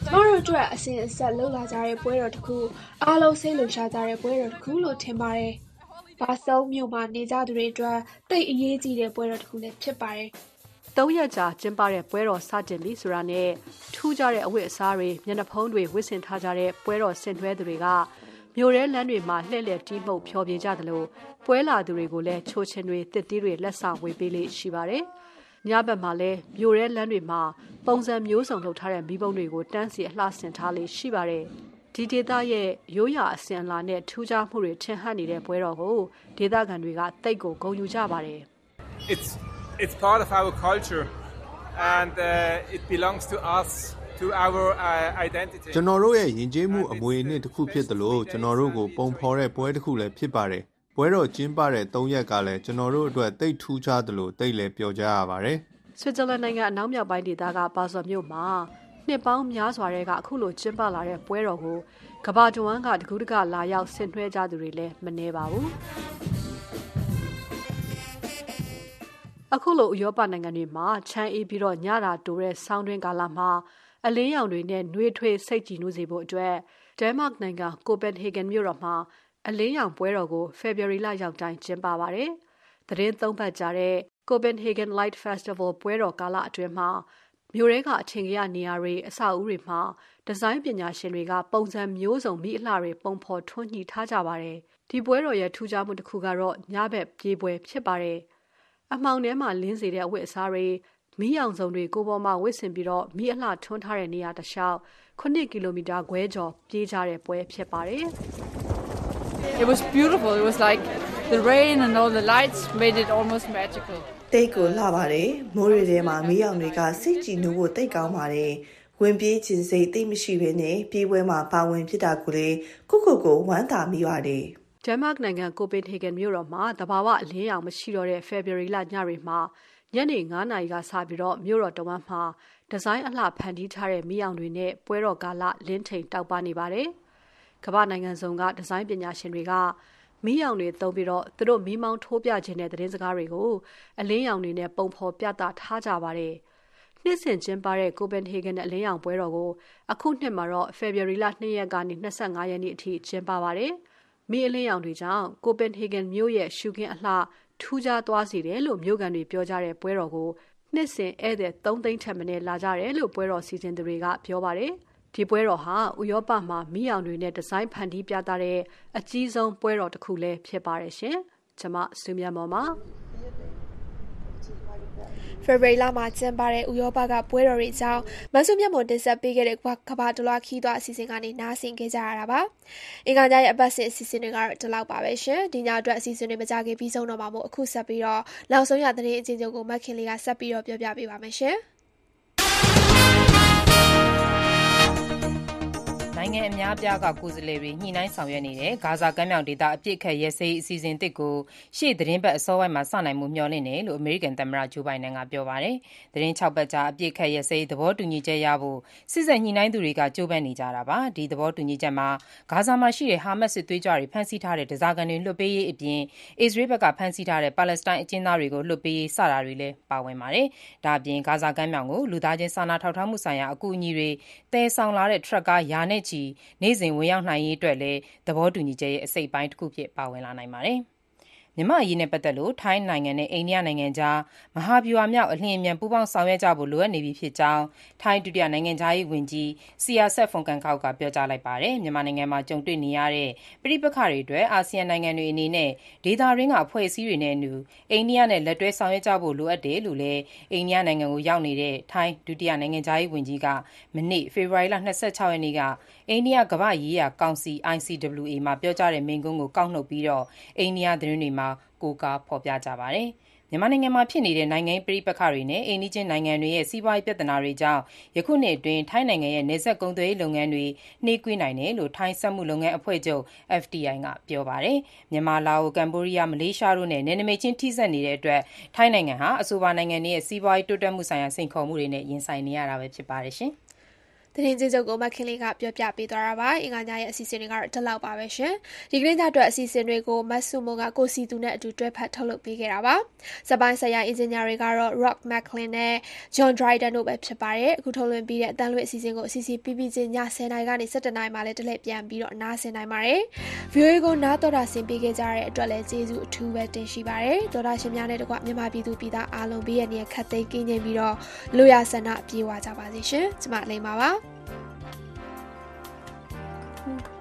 ကျမတို့အတွက်အစဉ်အဆက်လှုပ်လာကြတဲ့ပွဲတော်တစ်ခုအားလုံးစိတ်လှုပ်ရှားကြတဲ့ပွဲတော်တစ်ခုလို့ထင်ပါတယ်။ဘာဆယ်မြို့မှာနေကြသူတွေအတွက်တိတ်အရေးကြီးတဲ့ပွဲတော်တစ်ခုလည်းဖြစ်ပါတယ်။ ၃ရက်ကြာကျင်းပတဲ့ပွဲတော်စတင်ပြီဆိုတာနဲ့ထူးခြားတဲ့အဝတ်အစားတွေမျက်နှာဖုံးတွေဝတ်ဆင်ထားကြတဲ့ပွဲတော်ဆင်နွှဲသူတွေကမြို့ရဲလမ်းတွေမှာလှည့်လည်တီးမှုတ်ဖျော်ဖြေကြသလိုပွဲလာသူတွေကိုလည်းချိုချင်တွေတစ်သီးတွေလက်ဆောင်ဝေပေးလေးရှိပါတယ်။ညဘက်မှာလည်းမြို့ရဲလမ်းတွေမှာပုံစံမျိုးစုံလုပ်ထားတဲ့မိဘုံတွေကိုတန်းစီအလှဆင်ထားလေးရှိပါတယ်။ဒီဒေသရဲ့ရိုးရာအစဉ်အလာနဲ့ထူးခြားမှုတွေထင်ဟပ်နေတဲ့ပွဲတော်ကိုဒေသခံတွေကတိတ်ကိုဂုဏ်ယူကြပါတယ်။ It's it's part of our culture and uh, it belongs to us to our uh, identity ကျွန်တော်တို့ရဲ့ယဉ်ကျေးမှုအမွေအနှစ်တစ်ခုဖြစ်သလိုကျွန်တော်တို့ကိုပုံဖော်တဲ့ပွဲတစ်ခုလည်းဖြစ်ပါတယ်ပွဲတော်ကျင်းပတဲ့၃ရက်ကလည်းကျွန်တော်တို့အတွက်တိတ်ထူးခြားသလိုတိတ်လည်းပျော်ကြရပါတယ်ဆွစ်ဇာလန်နိုင်ငံအနောက်မြောက်ပိုင်းဒေသကပါဆော်မြို့မှာနှစ်ပေါင်းများစွာတဲ့ကအခုလိုကျင်းပလာတဲ့ပွဲတော်ကိုကဘာတဝမ်းကတကူးတကလာရောက်ဆင်နွှဲကြသူတွေလည်းမနှဲပါဘူး အခုလိုဥရောပနိုင်ငံတွေမှာချမ်းအေးပြီးတော့ညတာတိုးတဲ့ဆောင်းတွင်းကာလမှာအလင်းရောင်တွေနဲ့နှွေးထွေးစိတ်ကြည်နူးစေဖို့အတွက်ဒဲမတ်နိုင်ငံကိုပန်ဟေဂန်မြို့တော်မှာအလင်းရောင်ပွဲတော်ကိုဖေဖော်ဝါရီလရောက်တိုင်းကျင်းပပါတယ်။သတင်းသုံးပတ်ကြာတဲ့ Copenhagen Light Festival ပွဲတော်ကာလအတွင်းမှာမြို့ရဲကအထင်ကြီးနေရာတွေအဆောက်အဦတွေမှာဒီဇိုင်းပညာရှင်တွေကပုံစံမျိုးစုံမိအလှတွေပုံဖော်ထွန်းညှိထားကြပါတယ်။ဒီပွဲတော်ရဲ့ထူးခြားမှုတစ်ခုကတော့ညဘက်ပြေးပွဲဖြစ်ပါတယ်။ အမှောင်ထဲမှာလင်းစေတဲ့အဝတ်အစားတွေမီးရောင်စုံတွေကိုပေါ်မှာဝစ်ဆင်ပြီးတော့မီးအလှထွန်းထားတဲ့နေရာတစ်လျှောက်9ကီလိုမီတာခွဲကျော်ပြေးကြတဲ့ပွဲဖြစ်ပါတယ်။ It was beautiful. It was like the rain and all the lights made it almost magical. တိတ်ကိုလှပါတယ်။မိုးတွေထဲမှာမီးရောင်တွေကစိတ်ကြည်နူးဖို့တိတ်ကောင်းပါတယ်။ဝင်ပြေးခြင်းစိတ်တိတ်မရှိဘဲနဲ့ပြေးပွဲမှာပါဝင်ဖြစ်တာကိုလေကိုကိုကိုဝမ်းသာမိပါတယ်။ ဒန်မတ်နိုင်ငံကိုပင်ဟေဂန်မြို့တော်မှာတဘာဝအလင်းရောင်မရှိတော့တဲ့ ဖေဖော်ဝါရီလ ညတွေမှာ ညနေ9နာရီကစပြီးတော့မြို့တော်တဝမ်းမှာ ဒီဇိုင်းအလှဖန်တီးထားတဲ့ မီးရောင်တွေနဲ့ ပွဲတော်ကာလ လင်းထိန်တောက်ပနေပါတယ်။ကမ္ဘာနိုင်ငံစုံက ဒီဇိုင်းပညာရှင်တွေက မီးရောင်တွေသုံးပြီးတော့သူတို့ မီးမောင်းထိုးပြခြင်းတဲ့ သတင်းစကားတွေကို အလင်းရောင်တွေနဲ့ ပုံဖော်ပြသထားကြပါတယ်။နှစ်စဉ်ကျင်းပတဲ့ကိုပန်ဟေဂန်အလင်းရောင်ပွဲတော်ကို အခုနှစ်မှာတော့ဖေဖော်ဝါရီလ2ရက်ကနေ25ရက်နေ့အထိ ကျင်းပပါတယ်။ မီးအလင်းရောင်တွေကြောင့်ကိုပန်ဟေဂန်မြို့ရဲ့ရှုခင်းအလှ ထူးခြားသွားစေတယ်လို့ မြို့ကန်တွေပြောကြတဲ့ပွဲတော်ကို နှစ်စဉ် ဧည့်သည်3သိန်းထက်မနည်း လာကြတယ်လို့ ပွဲတော်စီစဉ်သူတွေက ပြောပါတယ်။ဒီပွဲတော်ဟာ ဥရောပမှာမိအောင်တွေနဲ့ ဒီဇိုင်းဖန်တီးပြသတဲ့ အကြီးဆုံးပွဲတော်တစ်ခုလည်း ဖြစ်ပါတယ်ရှင်။ကျွန်မ စုမြတ်မော်ပါ ဖေဖော်ဝါရီလမှာကျင်းပတဲ့ဥရောပကပွဲတော်တွေအကြောင်းမဆုမြတ်မွန်တင်ဆက်ပေးခဲ့တဲ့ကဘာတလွားခီးသွားအစီအစဉ်ကနေနားဆင်ခဲ့ကြရတာပါ။အင်္ဂါညရဲ့အပတ်စဉ်အစီအစဉ်တွေကတော့ဒီလောက်ပါပဲရှင်။ဒီညအတွက်အစီအစဉ်တွေမကြခင်ပြီးဆုံးတော့မှာမို့အခုဆက်ပြီးတော့နောက်ဆုံးရသတင်းအချင်းချင်းကိုမခင်လေးကဆက်ပြီးတော့ပြောပြပေးပါမယ်ရှင်။ နိုင်ငံအများအပြားက ကိုယ်စားလှယ်တွေ ညှိနှိုင်းဆောင်ရွက်နေတဲ့ ဂါဇာကမ်းမြောင်ဒေသ အပစ်အခတ်ရပ်စဲရေး အစီအစဉ်သစ်ကို ရှေ့သီတင်းပတ်အစောပိုင်းမှာ စနိုင်ဖို့ မျှော်လင့်တယ်လို့ အမေရိကန်သမ္မတ Joe Biden က ပြောပါတယ်။သီတင်း ၆ ပတ်ကြာ အပစ်အခတ်ရပ်စဲရေး သဘောတူညီချက်ရဖို့ စေ့စပ်ညှိနှိုင်းသူတွေက ကြိုးပမ်းနေကြတာပါ။ဒီသဘောတူညီချက်မှာ ဂါဇာမှာရှိတဲ့ ဟာမတ်စ်စစ်သွေးကြွတွေ ဖမ်းဆီးထားတဲ့ ဓားစာခံတွေ လွှတ်ပေးရေးအပြင် အစ္စရေးဘက်က ဖမ်းဆီးထားတဲ့ ပါလက်စတိုင်းအကျဉ်းသားတွေကို လွှတ်ပေးရေး စတာတွေလည်း ပါဝင်ပါတယ်။ဒါ့အပြင် ဂါဇာကမ်းမြောင်ကို လူသားချင်းစာနာထောက်ထားမှုဆိုင်ရာ အကူအညီတွေ သယ်ဆောင်လာတဲ့ ထရပ်ကား ရာနဲ့ချီနေ့စဉ်ဝင်ရောက်နိုင်ရေးအတွက်လည်း သဘောတူညီချက်ရဲ့ အစိတ်အပိုင်းတခုအဖြစ် ပါဝင်လာနိုင်ပါတယ်။မြန်မာ့အရေးနဲ့ပတ်သက်လို့ ထိုင်းနိုင်ငံနဲ့ အိန္ဒိယနိုင်ငံကြား မဟာဗျူဟာမြောက် အလျင်အမြန် ပူးပေါင်းဆောင်ရွက်ကြဖို့ လိုအပ်နေပြီဖြစ်ကြောင်း ထိုင်း ဒုတိယနိုင်ငံခြားရေးဝန်ကြီး Sihasak Phuangketkeow က ပြောကြားလိုက်ပါတယ်။မြန်မာနိုင်ငံမှာ ကြုံတွေ့နေရတဲ့ ပဋိပက္ခတွေအတွက် အာဆီယံနိုင်ငံတွေအနေနဲ့ ဒေသတွင်းက အဖွဲ့အစည်းတွေနဲ့အတူ အိန္ဒိယနဲ့ လက်တွဲဆောင်ရွက်ကြဖို့ လိုအပ်တယ်လို့လည်း အိန္ဒိယနိုင်ငံကို ရောက်နေတဲ့ ထိုင်း ဒုတိယနိုင်ငံခြားရေးဝန်ကြီးက မနေ့ ဖေဖော်ဝါရီလ ၂၆ ရက်နေ့က အိန္ဒိယ ကမ္ဘာ့ရေးရာကောင်စီ ICWA မှာ ပြောကြားတဲ့ မိန့်ခွန်းကို ကောက်နှုတ်ပြီး အိန္ဒိယသတင်းတွေမှာ ကိုးကားဖော်ပြကြပါတယ်။မြန်မာနိုင်ငံမှာဖြစ်နေတဲ့ နိုင်ငံရေးပဋိပက္ခတွေနဲ့ အိမ်နီးချင်းနိုင်ငံတွေရဲ့ စီးပွားရေးပြဿနာတွေကြောင့် ယခုနှစ်အတွင်း ထိုင်းနိုင်ငံရဲ့ နယ်စပ်ကုန်သွယ်ရေးလုပ်ငန်းတွေ နှေးကွေးနိုင်တယ်လို့ ထိုင်းစက်မှုလုပ်ငန်းအဖွဲ့ချုပ် FTI က ပြောပါတယ်။မြန်မာ၊လာအို၊ကမ္ဘောဒီးယား၊မလေးရှားတို့နဲ့ နယ်နိမိတ်ချင်း ထိစပ်နေတဲ့အတွက် ထိုင်းနိုင်ငံဟာ အဆိုပါနိုင်ငံတွေရဲ့ စီးပွားရေးတိုးတက်မှုဆိုင်ရာ စိန်ခေါ်မှုတွေနဲ့ ရင်ဆိုင်နေရတာ ဖြစ်ပါတယ်။ သတင်းချင်းချုပ်ကိုမခင်လေးကပြောပြပေးသွားတာပါအင်္ဂါညရဲ့အစီအစဉ်တွေကတော့ဒီလောက်ပါပဲရှင်ဒီကနေ့ညအတွက်အစီအစဉ်တွေကိုမတ်ဆုမိုကကိုစီသူနဲ့အတူတွဲဖက်ထုတ်လုပ်ပေးခဲ့တာပါစပိုင်းဆိုင်ရာအင်ဂျင်နီယာတွေကတော့ Rock McLean နဲ့ John Dryden တို့ပဲဖြစ်ပါတယ်အခုထုတ်လွှင့်ပြီးတဲ့အတန်းလွင့်အစီအစဉ်ကိုအစီအစဉ်ပြီးပြီးချင်းည10:00နာရီကနေ17:00နာရီမှလည်းတလဲပြန်ပြီးတော့နားဆင်နိုင်ပါတယ် VOA ကိုနားတော်တာဆင်ပေးခဲ့ကြတဲ့အတွက်လည်းကျေးဇူးအထူးပဲတင်ရှိပါတယ်တော်တာရှင်များနဲ့တကွမြန်မာပြည်သူပြည်သားအားလုံးဘေးရန်ရခတ်သိမ်းကင်းကျင်းပြီးတော့လူရဆန္ဒပြေဝကြပါစေရှင်ကျမလိမ္မာပါ 嗯。